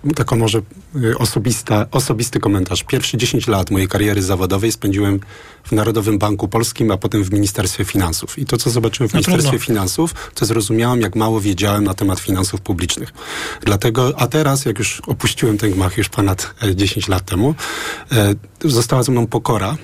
[SPEAKER 11] y, taką może y, osobista, osobisty komentarz. Pierwsze 10 lat mojej kariery zawodowej spędziłem w Narodowym Banku Polskim, a potem w Ministerstwie Finansów. I to, co zobaczyłem w
[SPEAKER 6] No
[SPEAKER 11] Ministerstwie
[SPEAKER 6] trudno.
[SPEAKER 11] Finansów, to zrozumiałem, jak mało wiedziałem na temat finansów publicznych. Dlatego, a teraz, jak już opuściłem ten gmach już ponad e, 10 lat temu, e, została ze mną pokora,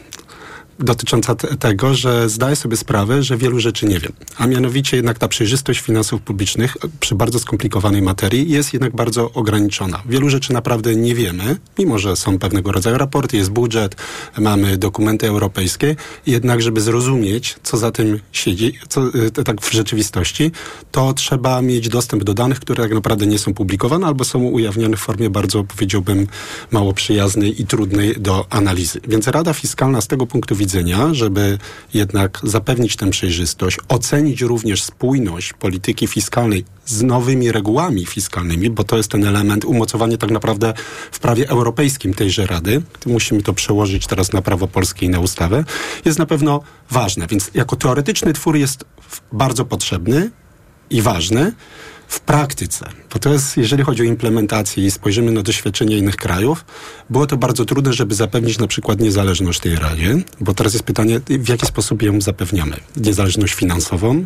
[SPEAKER 11] dotycząca te, tego, że zdaję sobie sprawę, że wielu rzeczy nie wiem. A mianowicie jednak ta przejrzystość finansów publicznych przy bardzo skomplikowanej materii jest jednak bardzo ograniczona. Wielu rzeczy naprawdę nie wiemy, mimo że są pewnego rodzaju raporty, jest budżet, mamy dokumenty europejskie, jednak żeby zrozumieć, co za tym siedzi, co, to tak w rzeczywistości, to trzeba mieć dostęp do danych, które tak naprawdę nie są publikowane albo są ujawniane w formie bardzo, powiedziałbym, mało przyjaznej i trudnej do analizy. Więc Rada Fiskalna z tego punktu widzenia, żeby jednak zapewnić tę przejrzystość, ocenić również spójność polityki fiskalnej z nowymi regułami fiskalnymi, bo to jest ten element umocowanie tak naprawdę w prawie europejskim tejże Rady. Musimy to przełożyć teraz na prawo polskie i na ustawę. Jest na pewno ważne, więc jako teoretyczny twór jest bardzo potrzebny i ważny w praktyce, bo to jest, jeżeli chodzi o implementację i spojrzymy na doświadczenie innych krajów, było to bardzo trudne, żeby zapewnić na przykład niezależność tej Radzie, bo teraz jest pytanie, w jaki sposób ją zapewniamy? Niezależność finansową,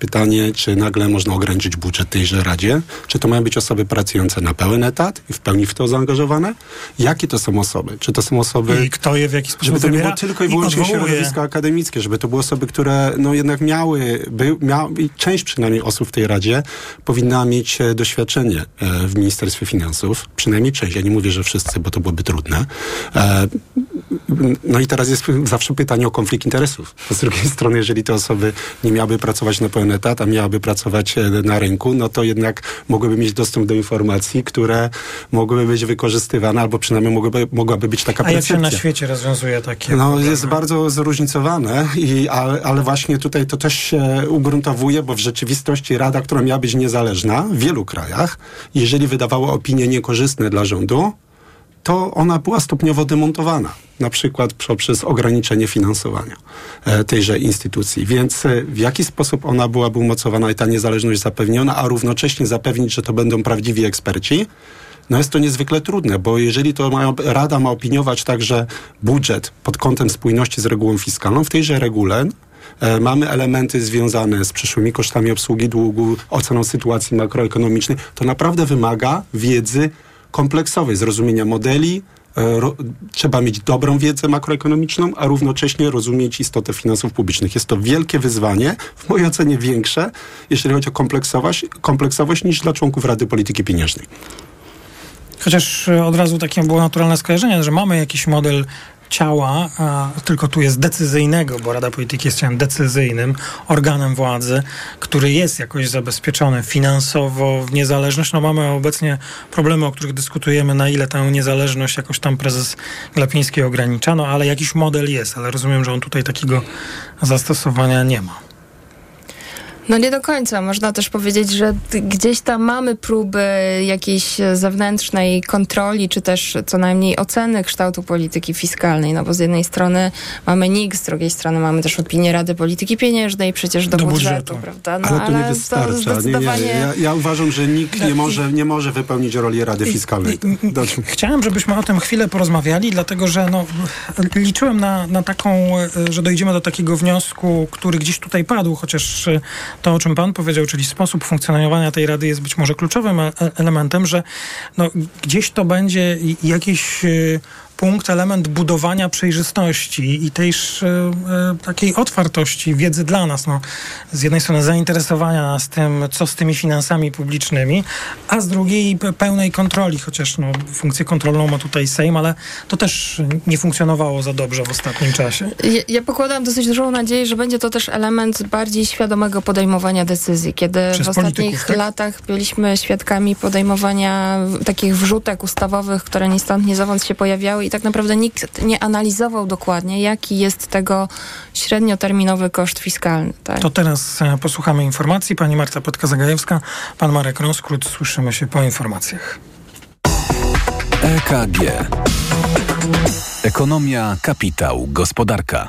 [SPEAKER 11] Pytanie, czy nagle można ograniczyć budżet tejże Radzie? Czy to mają być osoby pracujące na pełen etat i w pełni w to zaangażowane? Jakie to są osoby? Czy to są osoby...
[SPEAKER 6] I kto je w jaki sposób
[SPEAKER 11] Żeby to nie było tylko i wyłącznie
[SPEAKER 6] odwołuje.
[SPEAKER 11] środowiska akademickie, żeby to były osoby, które no jednak miały, by, mia, i część przynajmniej osób w tej Radzie powinna mieć e, doświadczenie e, w Ministerstwie Finansów, przynajmniej część, ja nie mówię, że wszyscy, bo to byłoby trudne. E, no i teraz jest zawsze pytanie o konflikt interesów. Z drugiej strony, jeżeli te osoby nie miały pracować na pełen etat, a miałyby pracować e, na rynku, no to jednak mogłyby mieć dostęp do informacji, które mogłyby być wykorzystywane, albo przynajmniej mogłyby, mogłaby być taka
[SPEAKER 6] A jak
[SPEAKER 11] percepcja.
[SPEAKER 6] się na świecie rozwiązuje takie
[SPEAKER 11] No,
[SPEAKER 6] problemy?
[SPEAKER 11] jest bardzo zróżnicowane, i, ale, ale właśnie tutaj to też się ugruntowuje, bo w rzeczywistości Rada, która miała być niezależna w wielu krajach, jeżeli wydawała opinie niekorzystne dla rządu, to ona była stopniowo demontowana. Na przykład poprzez ograniczenie finansowania e, tejże instytucji. Więc e, w jaki sposób ona byłaby umocowana i ta niezależność zapewniona, a równocześnie zapewnić, że to będą prawdziwi eksperci, no jest to niezwykle trudne, bo jeżeli to ma, Rada ma opiniować także budżet pod kątem spójności z regułą fiskalną, w tejże regule e, mamy elementy związane z przyszłymi kosztami obsługi długu, oceną sytuacji makroekonomicznej, to naprawdę wymaga wiedzy kompleksowej, zrozumienia modeli, e, trzeba mieć dobrą wiedzę makroekonomiczną, a równocześnie rozumieć istotę finansów publicznych. Jest to wielkie wyzwanie, w mojej ocenie większe, jeżeli chodzi o kompleksowość, kompleksowość niż dla członków Rady Polityki Pieniężnej.
[SPEAKER 6] Chociaż e, od razu takie było naturalne skojarzenie, że mamy jakiś model ciała, tylko tu jest decyzyjnego, bo Rada Polityki jest ciałem decyzyjnym, organem władzy, który jest jakoś zabezpieczony finansowo, w niezależność. No mamy obecnie problemy, o których dyskutujemy, na ile tę niezależność jakoś tam prezes Glapiński ogranicza, no ale jakiś model jest, ale rozumiem, że on tutaj takiego zastosowania nie ma.
[SPEAKER 12] No nie do końca. Można też powiedzieć, że gdzieś tam mamy próby jakiejś zewnętrznej kontroli, czy też co najmniej oceny kształtu polityki fiskalnej. No bo z jednej strony mamy NIK, z drugiej strony mamy też opinię Rady Polityki Pieniężnej, przecież do,
[SPEAKER 6] Do
[SPEAKER 12] budżetu,
[SPEAKER 6] budżetu.
[SPEAKER 12] prawda? No,
[SPEAKER 11] ale to nie wystarcza. Nie, nie,
[SPEAKER 12] zdecydowanie...
[SPEAKER 11] nie. Ja, ja uważam, że nikt nie może, nie może wypełnić roli Rady Fiskalnej.
[SPEAKER 6] Chciałem, żebyśmy o tym chwilę porozmawiali, dlatego że no, liczyłem na, na taką, e, że dojdziemy do takiego wniosku, który gdzieś tutaj padł, chociaż e, to, o czym pan powiedział, czyli sposób funkcjonowania tej rady jest być może kluczowym e- elementem, że no, gdzieś to będzie jakiś e, punkt, element budowania przejrzystości i tejż e, e, takiej otwartości wiedzy dla nas. No, z jednej strony zainteresowania nas tym, co z tymi finansami publicznymi, a z drugiej pe- pełnej kontroli, chociaż no, funkcję kontrolną ma tutaj Sejm, ale to też nie funkcjonowało za dobrze w ostatnim czasie.
[SPEAKER 12] Ja, ja pokładam dosyć dużą nadzieję, że będzie to też element bardziej świadomego podejmowania decyzji, kiedy
[SPEAKER 6] Przez
[SPEAKER 12] w ostatnich
[SPEAKER 6] polityków, tak?
[SPEAKER 12] latach byliśmy świadkami podejmowania takich wrzutek ustawowych, które ni stąd, ni zowąd się pojawiały i tak naprawdę nikt nie analizował dokładnie, jaki jest tego średnioterminowy koszt fiskalny. Tak?
[SPEAKER 6] To teraz e, posłuchamy informacji. Pani Marta Piotka-Zagajewska, pan Marek Roskrót. Słyszymy się po informacjach.
[SPEAKER 5] EKG. Ekonomia, kapitał, gospodarka.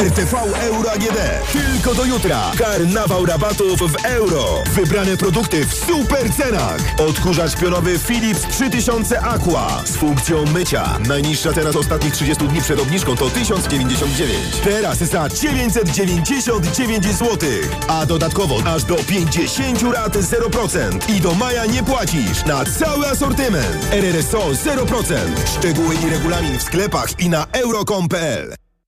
[SPEAKER 13] RTV Euro AGD. Tylko do jutra. Karnawał rabatów w euro. Wybrane produkty w super cenach. Odkurzacz pionowy Philips 3000 Aqua z funkcją mycia. Najniższa teraz ostatnich 30 dni przed obniżką to 1099. Teraz za 999 zł. A dodatkowo aż do 50 rat 0%. I do maja nie płacisz na cały asortyment. RRSO 0%. Szczegóły i regulamin w sklepach i na euro.com.pl.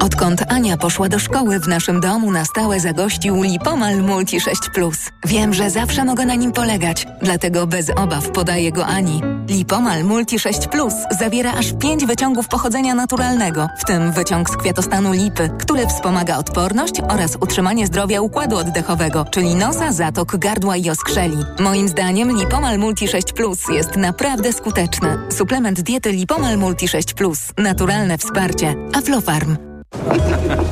[SPEAKER 3] Odkąd Ania poszła do szkoły, w naszym domu na stałe zagościł Lipomal Multi 6 Plus. Wiem, że zawsze mogę na nim polegać, dlatego bez obaw podaję go Ani. Lipomal Multi 6 Plus zawiera aż 5 wyciągów pochodzenia naturalnego, w tym wyciąg z kwiatostanu lipy, który wspomaga odporność oraz utrzymanie zdrowia układu oddechowego, czyli nosa, zatok, gardła i oskrzeli. Moim zdaniem Lipomal Multi 6 Plus jest naprawdę skuteczny. Suplement diety Lipomal Multi 6 Plus. Naturalne wsparcie. Aflofarm.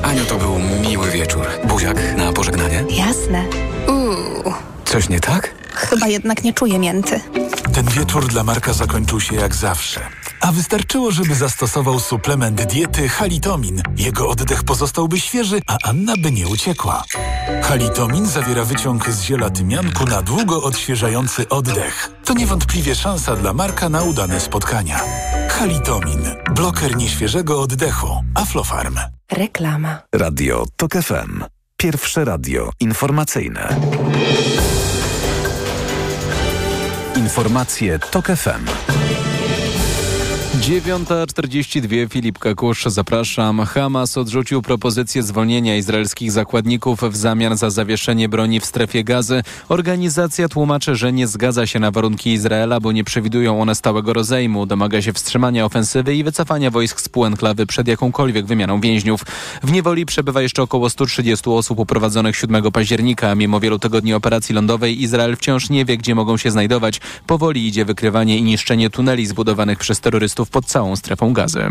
[SPEAKER 14] Aniu, to był miły wieczór. Buziak na pożegnanie?
[SPEAKER 15] Jasne. Uuu,
[SPEAKER 14] Coś nie tak?
[SPEAKER 15] chyba jednak nie czuję mięty.
[SPEAKER 16] Ten wieczór dla Marka zakończył się jak zawsze. A wystarczyło, żeby zastosował suplement diety halitomin. Jego oddech pozostałby świeży, a Anna by nie uciekła. Halitomin zawiera wyciąg z ziela tymianku na długo odświeżający oddech. To niewątpliwie szansa dla Marka na udane spotkania. Halitomin. Bloker nieświeżego oddechu. Aflofarm.
[SPEAKER 13] Reklama.
[SPEAKER 5] Radio TOK FM. Pierwsze radio informacyjne. Informacje TOK FM.
[SPEAKER 4] 9.42 Filip Kakusz, zapraszam. Hamas odrzucił propozycję zwolnienia izraelskich zakładników w zamian za zawieszenie broni w strefie gazy. Organizacja tłumaczy, że nie zgadza się na warunki Izraela, bo nie przewidują one stałego rozejmu. Domaga się wstrzymania ofensywy i wycofania wojsk z półenklawy przed jakąkolwiek wymianą więźniów. W niewoli przebywa jeszcze około 130 osób uprowadzonych 7 października. Mimo wielu tygodni operacji lądowej Izrael wciąż nie wie, gdzie mogą się znajdować. Powoli idzie wykrywanie i niszczenie tuneli zbudowanych przez terrorystów pod całą strefą gazy.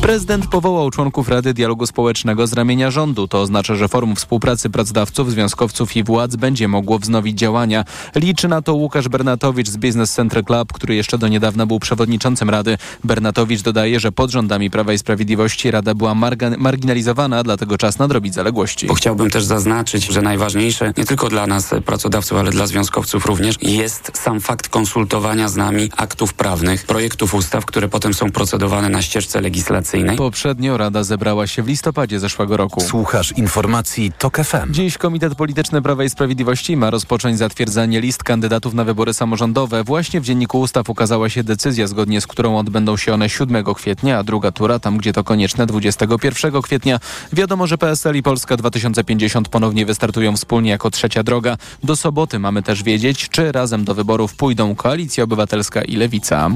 [SPEAKER 4] Prezydent powołał członków Rady Dialogu Społecznego z ramienia rządu. To oznacza, że forum współpracy pracodawców, związkowców i władz będzie mogło wznowić działania. Liczy na to Łukasz Bernatowicz z Business Center Club, który jeszcze do niedawna był przewodniczącym Rady. Bernatowicz dodaje, że pod rządami Prawa i Sprawiedliwości Rada była marginalizowana, dlatego czas nadrobić zaległości.
[SPEAKER 14] Bo chciałbym też zaznaczyć, że najważniejsze nie tylko dla nas pracodawców, ale dla związkowców również jest sam fakt konsultowania z nami aktów prawnych, projektów ustaw, które potem są procedowane na ścieżce legislacyjnej.
[SPEAKER 4] Poprzednio Rada zebrała się w listopadzie zeszłego roku.
[SPEAKER 5] Słuchasz informacji TOK FM.
[SPEAKER 4] Dziś Komitet Polityczny Prawa i Sprawiedliwości ma rozpocząć zatwierdzanie list kandydatów na wybory samorządowe. Właśnie w Dzienniku Ustaw ukazała się decyzja, zgodnie z którą odbędą się one 7 kwietnia, a druga tura, tam gdzie to konieczne, 21 kwietnia. Wiadomo, że PSL i Polska 2050 ponownie wystartują wspólnie jako trzecia droga. Do soboty mamy też wiedzieć, czy razem do wyborów pójdą Koalicja Obywatelska i Lewica.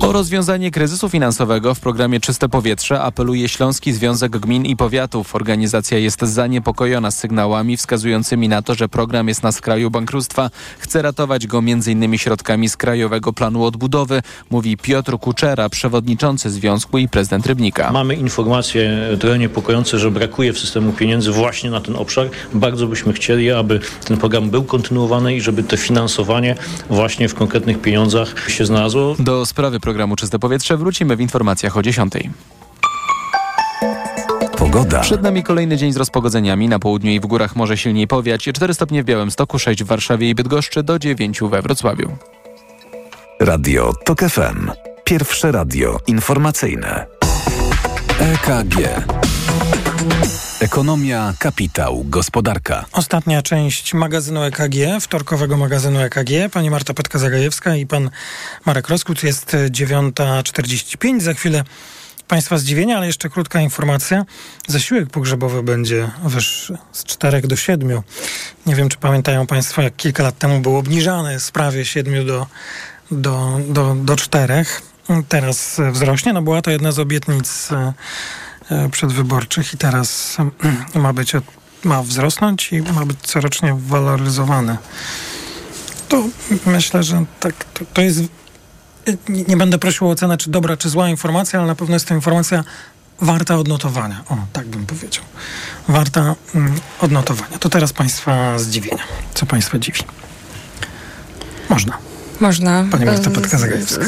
[SPEAKER 4] O rozwiązanie kryzysu finansowego w programie Czyste Powietrze apeluje Śląski Związek Gmin i Powiatów. Organizacja jest zaniepokojona sygnałami wskazującymi na to, że program jest na skraju bankructwa. Chce ratować go m.in. środkami z Krajowego Planu Odbudowy, mówi Piotr Kuczera, przewodniczący związku i prezydent Rybnika.
[SPEAKER 17] Mamy informacje trochę niepokojące, że brakuje w systemu pieniędzy właśnie na ten obszar. Bardzo byśmy chcieli, aby ten program był kontynuowany i żeby to finansowanie właśnie w konkretnych pieniądzach się znalazło.
[SPEAKER 4] Do sprawy programu Czyste Powietrze wrócimy w informacjach o 10.
[SPEAKER 5] Pogoda.
[SPEAKER 4] Przed nami kolejny dzień z rozpogodzeniami. Na południu i w górach może silniej powiać. 4 stopnie w Białymstoku, 6 w Warszawie i Bydgoszczy, do 9 we Wrocławiu.
[SPEAKER 5] Radio TOK FM. Pierwsze radio informacyjne. EKG. Ekonomia, kapitał, gospodarka.
[SPEAKER 6] Ostatnia część magazynu EKG, wtorkowego magazynu EKG. Pani Marta Petka-Zagajewska i pan Marek Roskut. Jest 9.45. Za chwilę Państwa zdziwienia, ale jeszcze krótka informacja. Zasiłek pogrzebowy będzie wyższy z 4 do 7. Nie wiem, czy pamiętają Państwo, jak kilka lat temu był obniżany z prawie 7 do, do, do, do 4. Teraz wzrośnie. No była to jedna z obietnic przedwyborczych i teraz ma być, ma wzrosnąć i ma być corocznie waloryzowany. To myślę, że tak, to, to jest nie, nie, będę prosił o ocenę, czy dobra, czy zła informacja, ale na pewno jest to informacja warta odnotowania. O, tak bym powiedział. Warta mm, odnotowania. To teraz Państwa zdziwienia. Co Państwa dziwi? Można.
[SPEAKER 12] Można.
[SPEAKER 6] Pani Marta Petka-Zagajewska.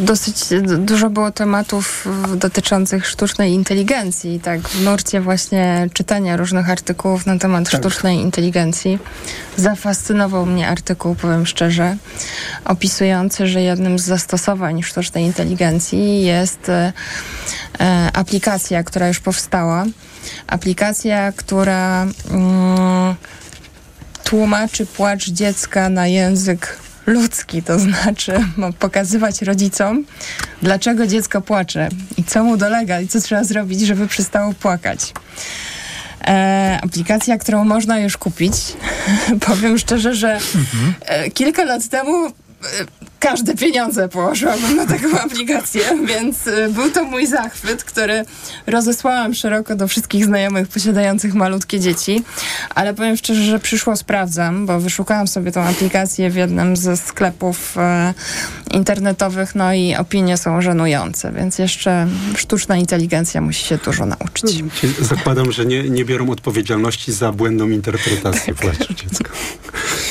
[SPEAKER 12] Dosyć dużo było tematów dotyczących sztucznej inteligencji. Tak, w nurcie właśnie czytania różnych artykułów na temat tak. sztucznej inteligencji. Zafascynował mnie artykuł, powiem szczerze, opisujący, że jednym z zastosowań sztucznej inteligencji jest e, aplikacja, która już powstała. Aplikacja, która mm, tłumaczy płacz dziecka na język ludzki, to znaczy pokazywać rodzicom, dlaczego dziecko płacze i co mu dolega i co trzeba zrobić, żeby przestało płakać. E, aplikacja, którą można już kupić. Powiem szczerze, że mhm. kilka lat temu e, każde pieniądze położyłabym na taką aplikację, więc y, był to mój zachwyt, który rozesłałam szeroko do wszystkich znajomych posiadających malutkie dzieci, ale powiem szczerze, że przyszło sprawdzam, bo wyszukałam sobie tą aplikację w jednym ze sklepów e, internetowych, no i opinie są żenujące, więc jeszcze sztuczna inteligencja musi się dużo nauczyć.
[SPEAKER 11] Zakładam, że nie, nie biorą odpowiedzialności za błędną interpretację tak. płaczu dziecka.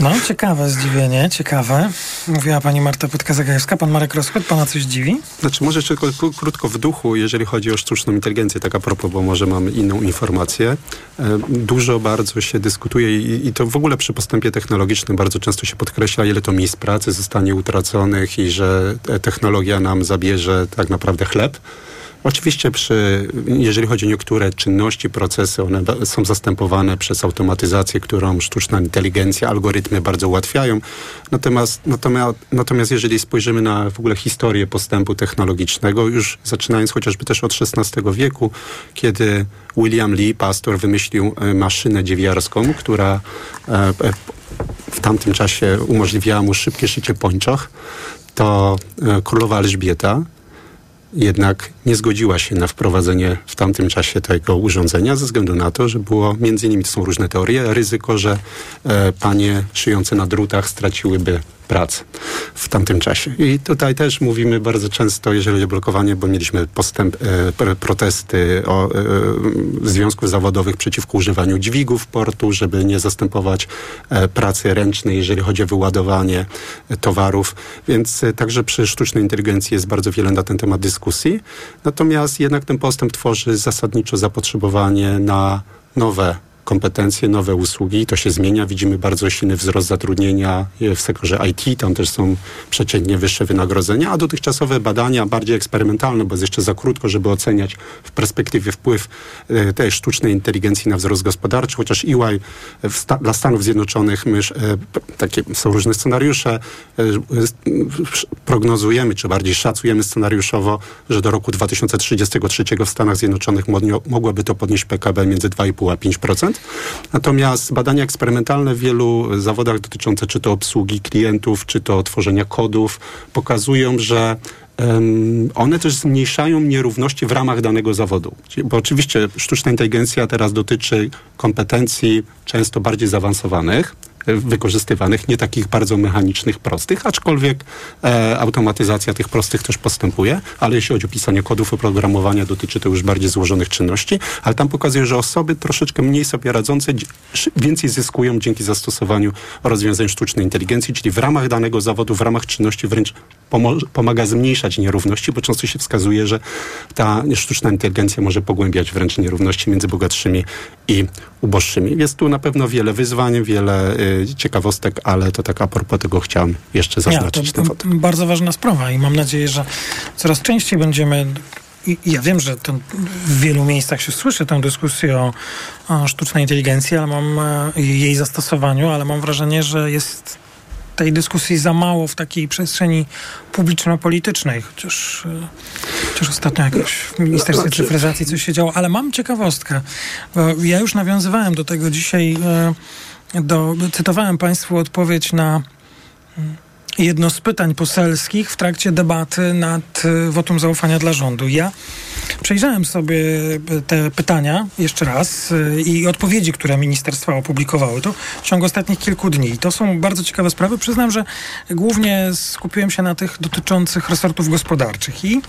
[SPEAKER 6] No, ciekawe zdziwienie, ciekawe. Mówiła pani Marta Pytka-Zagajewska. Pan Marek Roskład, pana coś dziwi?
[SPEAKER 11] Znaczy, może tylko krótko w duchu, jeżeli chodzi o sztuczną inteligencję, tak a propos, bo może mamy inną informację. E, dużo bardzo się dyskutuje i, i to w ogóle przy postępie technologicznym bardzo często się podkreśla, ile to miejsc pracy zostanie utraconych i że technologia nam zabierze tak naprawdę chleb. Oczywiście, przy, jeżeli chodzi o niektóre czynności, procesy, one są zastępowane przez automatyzację, którą sztuczna inteligencja, algorytmy bardzo ułatwiają. Natomiast, natomiast, natomiast jeżeli spojrzymy na w ogóle historię postępu technologicznego, już zaczynając chociażby też od XVI wieku, kiedy William Lee, pastor, wymyślił e, maszynę dziewiarską, która e, e, w tamtym czasie umożliwiała mu szybkie szycie pończoch, to królowa Elżbieta jednak nie zgodziła się na wprowadzenie w tamtym czasie tego urządzenia ze względu na to, że było, między innymi są różne teorie, ryzyko, że e, panie szyjące na drutach straciłyby prac w tamtym czasie. I tutaj też mówimy bardzo często, jeżeli chodzi o blokowanie, bo mieliśmy postęp, e, protesty o, e, związków zawodowych przeciwko używaniu dźwigów portu, żeby nie zastępować e, pracy ręcznej, jeżeli chodzi o wyładowanie e, towarów. Więc e, także przy sztucznej inteligencji jest bardzo wiele na ten temat dyskusji. Natomiast jednak ten postęp tworzy zasadniczo zapotrzebowanie na nowe kompetencje, nowe usługi. To się zmienia. Widzimy bardzo silny wzrost zatrudnienia w sektorze IT. Tam też są przeciętnie wyższe wynagrodzenia, a dotychczasowe badania, bardziej eksperymentalne, bo jest jeszcze za krótko, żeby oceniać w perspektywie wpływ e, tej sztucznej inteligencji na wzrost gospodarczy, chociaż EY sta dla Stanów Zjednoczonych my, e, takie są różne scenariusze. E, prognozujemy, czy bardziej szacujemy scenariuszowo, że do roku 2033 w Stanach Zjednoczonych mogłoby to podnieść PKB między 2,5 a 5%. Natomiast badania eksperymentalne w wielu zawodach dotyczące czy to obsługi klientów, czy to tworzenia kodów pokazują, że one też zmniejszają nierówności w ramach danego zawodu. Bo oczywiście sztuczna inteligencja teraz dotyczy kompetencji często bardziej zaawansowanych, wykorzystywanych, nie takich bardzo mechanicznych, prostych, aczkolwiek e, automatyzacja tych prostych też postępuje, ale jeśli chodzi o pisanie kodów oprogramowania, dotyczy to już bardziej złożonych czynności, ale tam pokazuje, że osoby troszeczkę mniej sobie radzące więcej zyskują dzięki zastosowaniu rozwiązań sztucznej inteligencji, czyli w ramach danego zawodu, w ramach czynności wręcz pomaga zmniejszać nierówności, bo często się wskazuje, że ta sztuczna inteligencja może pogłębiać wręcz nierówności między bogatszymi i uboższymi. Jest tu na pewno wiele wyzwań, wiele y, ciekawostek, ale to tak a propos tego chciałem jeszcze zaznaczyć.
[SPEAKER 6] Ja, to, bardzo ważna sprawa i mam nadzieję, że coraz częściej będziemy i ja wiem, że w wielu miejscach się słyszy tę dyskusję o, o sztucznej inteligencji, ale mam e, jej zastosowaniu, ale mam wrażenie, że jest tej dyskusji za mało w takiej przestrzeni publiczno-politycznej, chociaż, e, chociaż ostatnio jakoś w Ministerstwie znaczy- Cyfryzacji coś się działo. Ale mam ciekawostkę. Ja już nawiązywałem do tego dzisiaj, e, do, cytowałem Państwu odpowiedź na jedno z pytań poselskich w trakcie debaty nad e, wotum zaufania dla rządu. Ja przejrzałem sobie te pytania jeszcze raz e, i odpowiedzi, które ministerstwa opublikowały to w ciągu ostatnich kilku dni. I to są bardzo ciekawe sprawy. Przyznam, że głównie skupiłem się na tych dotyczących resortów gospodarczych i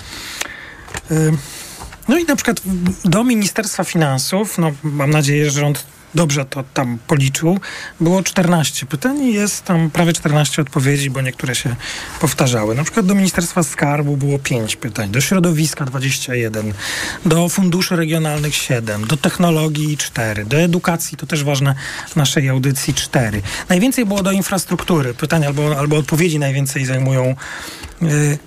[SPEAKER 6] no i na przykład do Ministerstwa Finansów, no mam nadzieję, że rząd dobrze to tam policzył, było 14 pytań i jest tam prawie 14 odpowiedzi, bo niektóre się powtarzały. Na przykład do Ministerstwa Skarbu było 5 pytań, do środowiska 21, do funduszy regionalnych 7, do technologii 4, do edukacji, to też ważne naszej audycji 4. Najwięcej było do infrastruktury. Pytań albo, albo odpowiedzi najwięcej zajmują yy,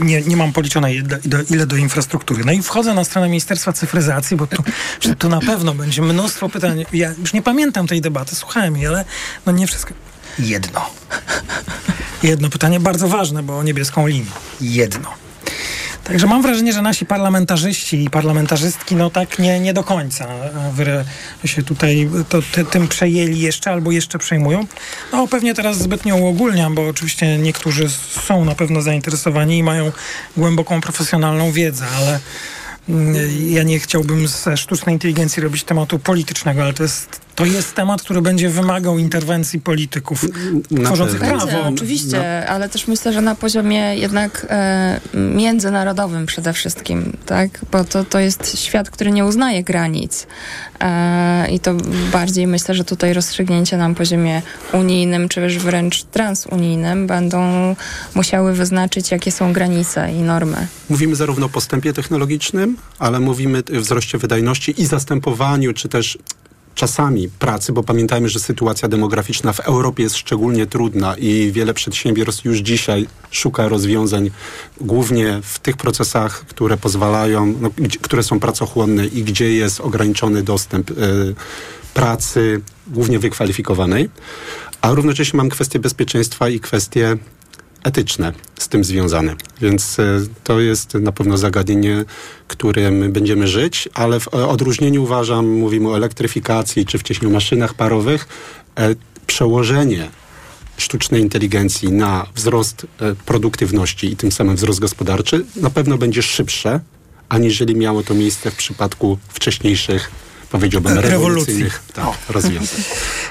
[SPEAKER 6] nie, nie mam policzone ile do, ile do infrastruktury. No i wchodzę na stronę Ministerstwa Cyfryzacji, bo tu, tu na pewno będzie mnóstwo pytań. Ja już nie pamiętam tej debaty, słuchałem jej, ale no nie wszystko. Jedno. Jedno pytanie bardzo ważne, bo o niebieską linię. Jedno. Także mam wrażenie, że nasi parlamentarzyści i parlamentarzystki no tak nie, nie do końca się tutaj to, ty, tym przejęli jeszcze albo jeszcze przejmują. No pewnie teraz zbytnio uogólniam, bo oczywiście niektórzy są na pewno zainteresowani i mają głęboką profesjonalną wiedzę, ale mm, ja nie chciałbym ze sztucznej inteligencji robić tematu politycznego, ale to jest to jest temat, który będzie wymagał interwencji polityków tworzących prawo.
[SPEAKER 12] Będzie, oczywiście, no. ale też myślę, że na poziomie jednak e, międzynarodowym przede wszystkim, tak? Bo to, to jest świat, który nie uznaje granic. E, I to bardziej myślę, że tutaj rozstrzygnięcia na poziomie unijnym, czy też wręcz transunijnym będą musiały wyznaczyć, jakie są granice i normy.
[SPEAKER 11] Mówimy zarówno o postępie technologicznym, ale mówimy o wzroście wydajności i zastępowaniu, czy też czasami pracy, bo pamiętajmy, że sytuacja demograficzna w Europie jest szczególnie trudna i wiele przedsiębiorstw już dzisiaj szuka rozwiązań głównie w tych procesach, które pozwalają, no, które są pracochłonne i gdzie jest ograniczony dostęp y, pracy, głównie wykwalifikowanej. A równocześnie mam kwestię bezpieczeństwa i kwestię etyczne z tym związane. Więc e, to jest na pewno zagadnienie, którym będziemy żyć, ale w odróżnieniu uważam, mówimy o elektryfikacji czy wcześniej o maszynach parowych, e, przełożenie sztucznej inteligencji na wzrost e, produktywności i tym samym wzrost gospodarczy na pewno będzie szybsze, aniżeli miało to miejsce w przypadku wcześniejszych powiedziałbym, rewolucyjnych tak, rozwiązań.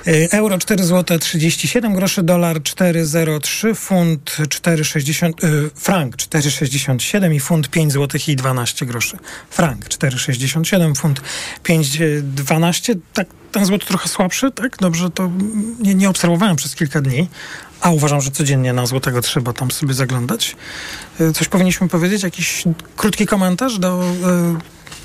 [SPEAKER 6] Y, Euro 4 zł 37 groszy, dolar 4,03, funt 4,60, y, frank 4,67 i funt 5 zł i 12 groszy. Frank 4,67, funt 5,12. Tak, ten złoty trochę słabszy, tak? Dobrze, to nie, nie obserwowałem przez kilka dni, a uważam, że codziennie na złotego trzeba tam sobie zaglądać. Coś powinniśmy powiedzieć? Jakiś krótki komentarz do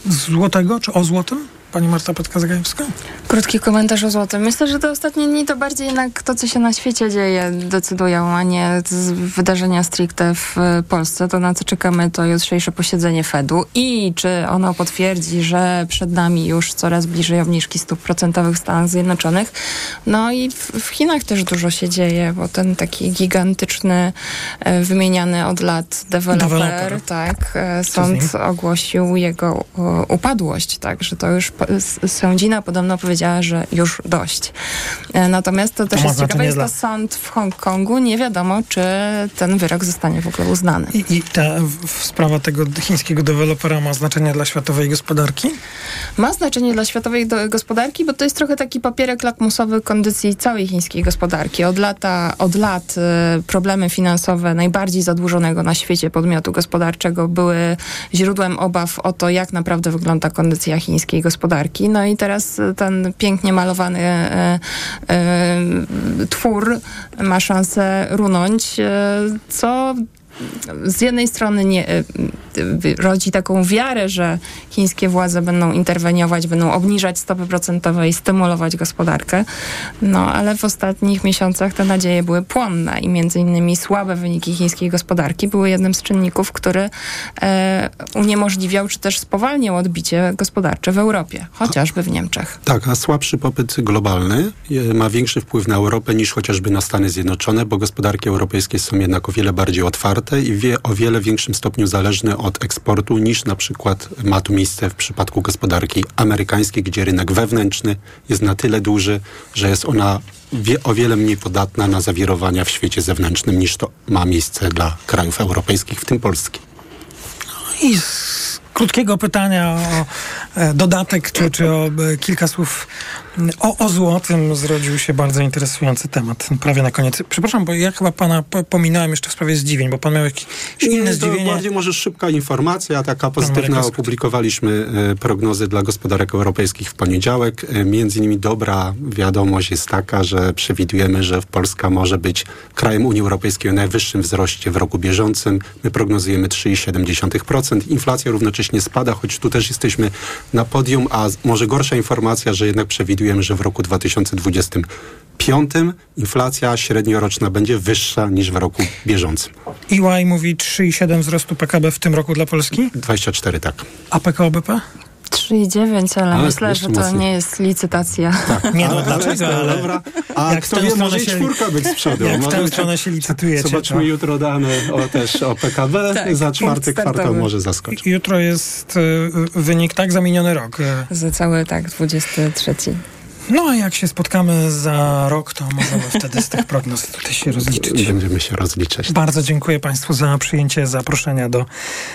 [SPEAKER 6] y, złotego, czy o złotym? Pani Marta Petka-Zagajewska?
[SPEAKER 12] Krótki komentarz o złotym. Myślę, że te ostatnie dni to bardziej jednak to, co się na świecie dzieje, decydują, a nie wydarzenia stricte w e, Polsce. To, na co czekamy, to jutrzejsze posiedzenie Fedu i czy ono potwierdzi, że przed nami już coraz bliżej obniżki stóp procentowych w Stanach Zjednoczonych. No i w, Chinach też dużo się dzieje, bo ten taki gigantyczny, e, wymieniany od lat deweloper,
[SPEAKER 6] Deweloper.
[SPEAKER 12] tak, e, sąd ogłosił jego upadłość, tak, że to już po- s- sędzina podobno powiedziała, że już dość. E, Natomiast to też
[SPEAKER 6] ma
[SPEAKER 12] jest ciekawe, jest to sąd w Hongkongu, nie wiadomo, czy ten wyrok zostanie w ogóle uznany.
[SPEAKER 6] I, i ta sprawa tego chińskiego dewelopera ma znaczenie dla światowej gospodarki?
[SPEAKER 12] Ma znaczenie dla światowej gospodarki, bo to jest trochę taki papierek lakmusowy kondycji całej chińskiej gospodarki. Od, lata, od lat e, problemy finansowe najbardziej zadłużonego na świecie podmiotu gospodarczego były źródłem obaw o to, jak naprawdę wygląda kondycja chińskiej gospodarki. No i teraz e, ten pięknie malowany e, e, twór ma szansę runąć, e, co z jednej strony nie, e, rodzi taką wiarę, że chińskie władze będą interweniować, będą obniżać stopy procentowe i stymulować gospodarkę. No, ale w ostatnich miesiącach te nadzieje były płonne i między innymi słabe wyniki chińskiej gospodarki były jednym z czynników, który e, uniemożliwiał czy też spowalniał odbicie gospodarcze w Europie, chociażby w Niemczech.
[SPEAKER 11] Tak, a słabszy popyt globalny e, ma większy wpływ na Europę niż chociażby na Stany Zjednoczone, bo gospodarki europejskie są jednak o wiele bardziej otwarte i wie, o wiele większym stopniu zależne od eksportu niż na przykład ma to miejsce w przypadku gospodarki amerykańskiej, gdzie rynek wewnętrzny jest na tyle duży, że jest ona wie, o wiele mniej podatna na zawirowania w świecie zewnętrznym niż to ma miejsce dla krajów europejskich, w tym Polski.
[SPEAKER 6] I z krótkiego pytania o e, dodatek, czy, czy o e, kilka słów o, o złotym zrodził się bardzo interesujący temat. Prawie na koniec. Przepraszam, bo ja chyba pana po- pominąłem jeszcze w sprawie zdziwień, bo pan miał jakieś inne zdziwienie.
[SPEAKER 11] bardziej może szybka informacja, taka pozytywna. Opublikowaliśmy e, prognozy dla gospodarek europejskich w poniedziałek. E, Między innymi dobra wiadomość jest taka, że przewidujemy, że Polska może być krajem Unii Europejskiej o najwyższym wzroście w roku bieżącym. My prognozujemy 3,7%. Inflacja równocześnie spada, choć tu też jesteśmy na podium, a może gorsza informacja, że jednak przewidujemy, że w roku 2025 inflacja średnioroczna będzie wyższa niż w roku bieżącym.
[SPEAKER 6] EY mówi 3,7 wzrostu PKB w tym roku dla Polski,
[SPEAKER 11] 24, tak.
[SPEAKER 6] a PKO BP?
[SPEAKER 12] 3,9, ale,
[SPEAKER 11] Ale
[SPEAKER 12] myślę, że to nie jest licytacja.
[SPEAKER 6] Nie no,
[SPEAKER 11] Ale
[SPEAKER 6] dlaczego? Ale
[SPEAKER 11] dobra. A
[SPEAKER 6] jak
[SPEAKER 11] kto wie, może i
[SPEAKER 6] się-
[SPEAKER 11] czwórka być z przodu.
[SPEAKER 6] jak w
[SPEAKER 11] Może
[SPEAKER 6] tę stronę się licytujecie,
[SPEAKER 11] Zobaczymy
[SPEAKER 6] to-
[SPEAKER 11] jutro dane o, też o PKB.
[SPEAKER 12] Tak,
[SPEAKER 11] Za czwarty kwartał może zaskoczyć.
[SPEAKER 6] Jutro jest y, wynik tak za miniony rok. Y,
[SPEAKER 12] Za cały, tak, 23.
[SPEAKER 6] No a jak się spotkamy za rok, to możemy wtedy z tych prognoz tutaj się rozliczyć.
[SPEAKER 11] Będziemy się rozliczać.
[SPEAKER 6] Bardzo dziękuję Państwu za przyjęcie zaproszenia do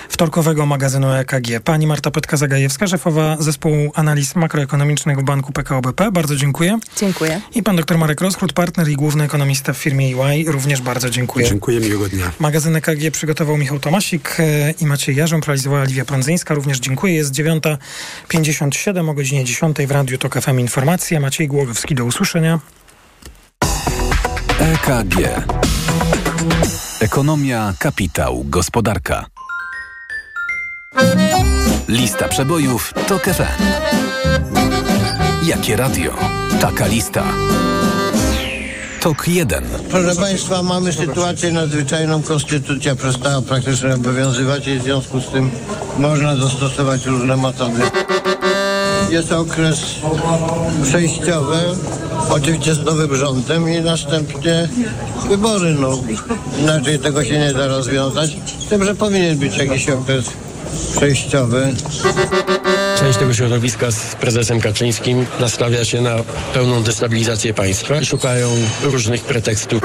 [SPEAKER 6] wtorkowego magazynu EKG. Pani Marta Petka-Zagajewska, szefowa zespołu analiz makroekonomicznych w Banku PKO BP. Bardzo dziękuję.
[SPEAKER 12] Dziękuję.
[SPEAKER 6] I pan dr Marek Roskrót, partner i główny ekonomista w firmie EY. Również bardzo dziękuję.
[SPEAKER 11] Dziękuję, miłego dnia.
[SPEAKER 6] Magazyn EKG przygotował Michał Tomasik e, i Maciej Jarząb, realizowała Liwia Prądzyńska. Również dziękuję. Jest 9.57 o godzinie 10 w Radiu TOK FM Informacje. Maciej Głogowski, do usłyszenia.
[SPEAKER 5] EKG. Ekonomia, kapitał, gospodarka. Lista przebojów TOK FM. Jakie radio? Taka lista. TOK 1.
[SPEAKER 18] Proszę Państwa, mamy sytuację nadzwyczajną. Konstytucja przestała praktycznie obowiązywać i w związku z tym można zastosować różne metody. Jest okres przejściowy, oczywiście z nowym rządem i następnie wybory. No, inaczej tego się nie da rozwiązać. Tym, że powinien być jakiś okres przejściowy.
[SPEAKER 19] Część tego środowiska z prezesem Kaczyńskim nastawia się na pełną destabilizację państwa i szukają różnych pretekstów.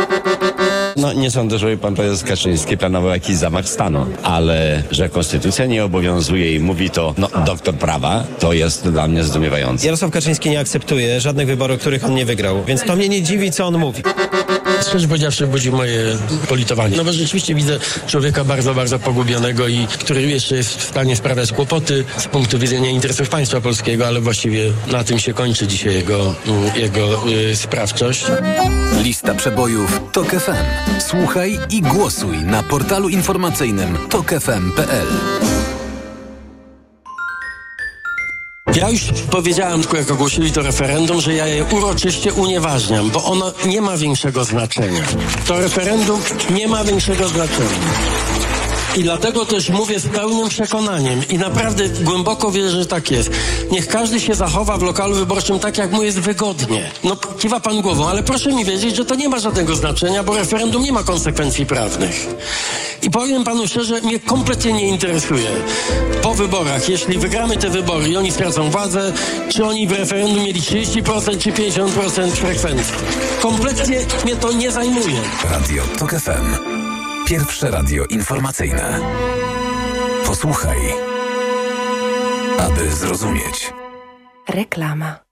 [SPEAKER 20] No nie sądzę, żeby pan prezes Kaczyński planował jakiś zamach stanu, ale że konstytucja nie obowiązuje i mówi to no, doktor prawa, to jest dla mnie zdumiewające.
[SPEAKER 21] Jarosław Kaczyński nie akceptuje żadnych wyborów, których on nie wygrał, więc to mnie nie dziwi, co on mówi.
[SPEAKER 19] Szczerze powiedziawszy, budzi moje politowanie. No bo rzeczywiście widzę człowieka bardzo, bardzo pogubionego i który jeszcze jest w stanie sprawiać kłopoty z punktu widzenia interesów państwa polskiego, ale właściwie na tym się kończy dzisiaj jego, jego y, sprawczość.
[SPEAKER 5] Lista przebojów TOK FM. Słuchaj i głosuj na portalu informacyjnym tokefm.pl.
[SPEAKER 19] Ja już powiedziałem, tylko jak ogłosili to referendum, że ja je uroczyście unieważniam, bo ono nie ma większego znaczenia. To referendum nie ma większego znaczenia. I dlatego też mówię z pełnym przekonaniem i naprawdę głęboko wierzę, że tak jest. Niech każdy się zachowa w lokalu wyborczym tak, jak mu jest wygodnie. No, kiwa pan głową, ale proszę mi wiedzieć, że to nie ma żadnego znaczenia, bo referendum nie ma konsekwencji prawnych. I powiem panu szczerze, mnie kompletnie nie interesuje. Po wyborach, jeśli wygramy te wybory i oni stracą władzę, czy oni w referendum mieli 30% czy 50% frekwencji. Kompletnie mnie to nie zajmuje.
[SPEAKER 5] Radio TOK FM. Pierwsze radio informacyjne. Posłuchaj, aby zrozumieć.
[SPEAKER 22] Reklama.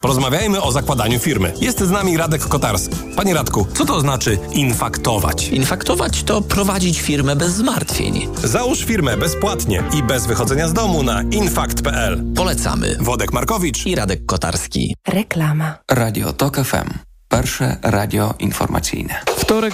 [SPEAKER 23] Porozmawiajmy o zakładaniu firmy. Jest z nami Radek Kotarski. Panie Radku, co to znaczy infaktować?
[SPEAKER 24] Infaktować to prowadzić firmę bez zmartwień.
[SPEAKER 23] Załóż firmę bezpłatnie i bez wychodzenia z domu na infakt.pl.
[SPEAKER 24] Polecamy.
[SPEAKER 23] Wodek Markowicz
[SPEAKER 24] i Radek Kotarski.
[SPEAKER 22] Reklama.
[SPEAKER 25] Radio TOK FM. Pierwsze radio informacyjne.
[SPEAKER 4] Wtorek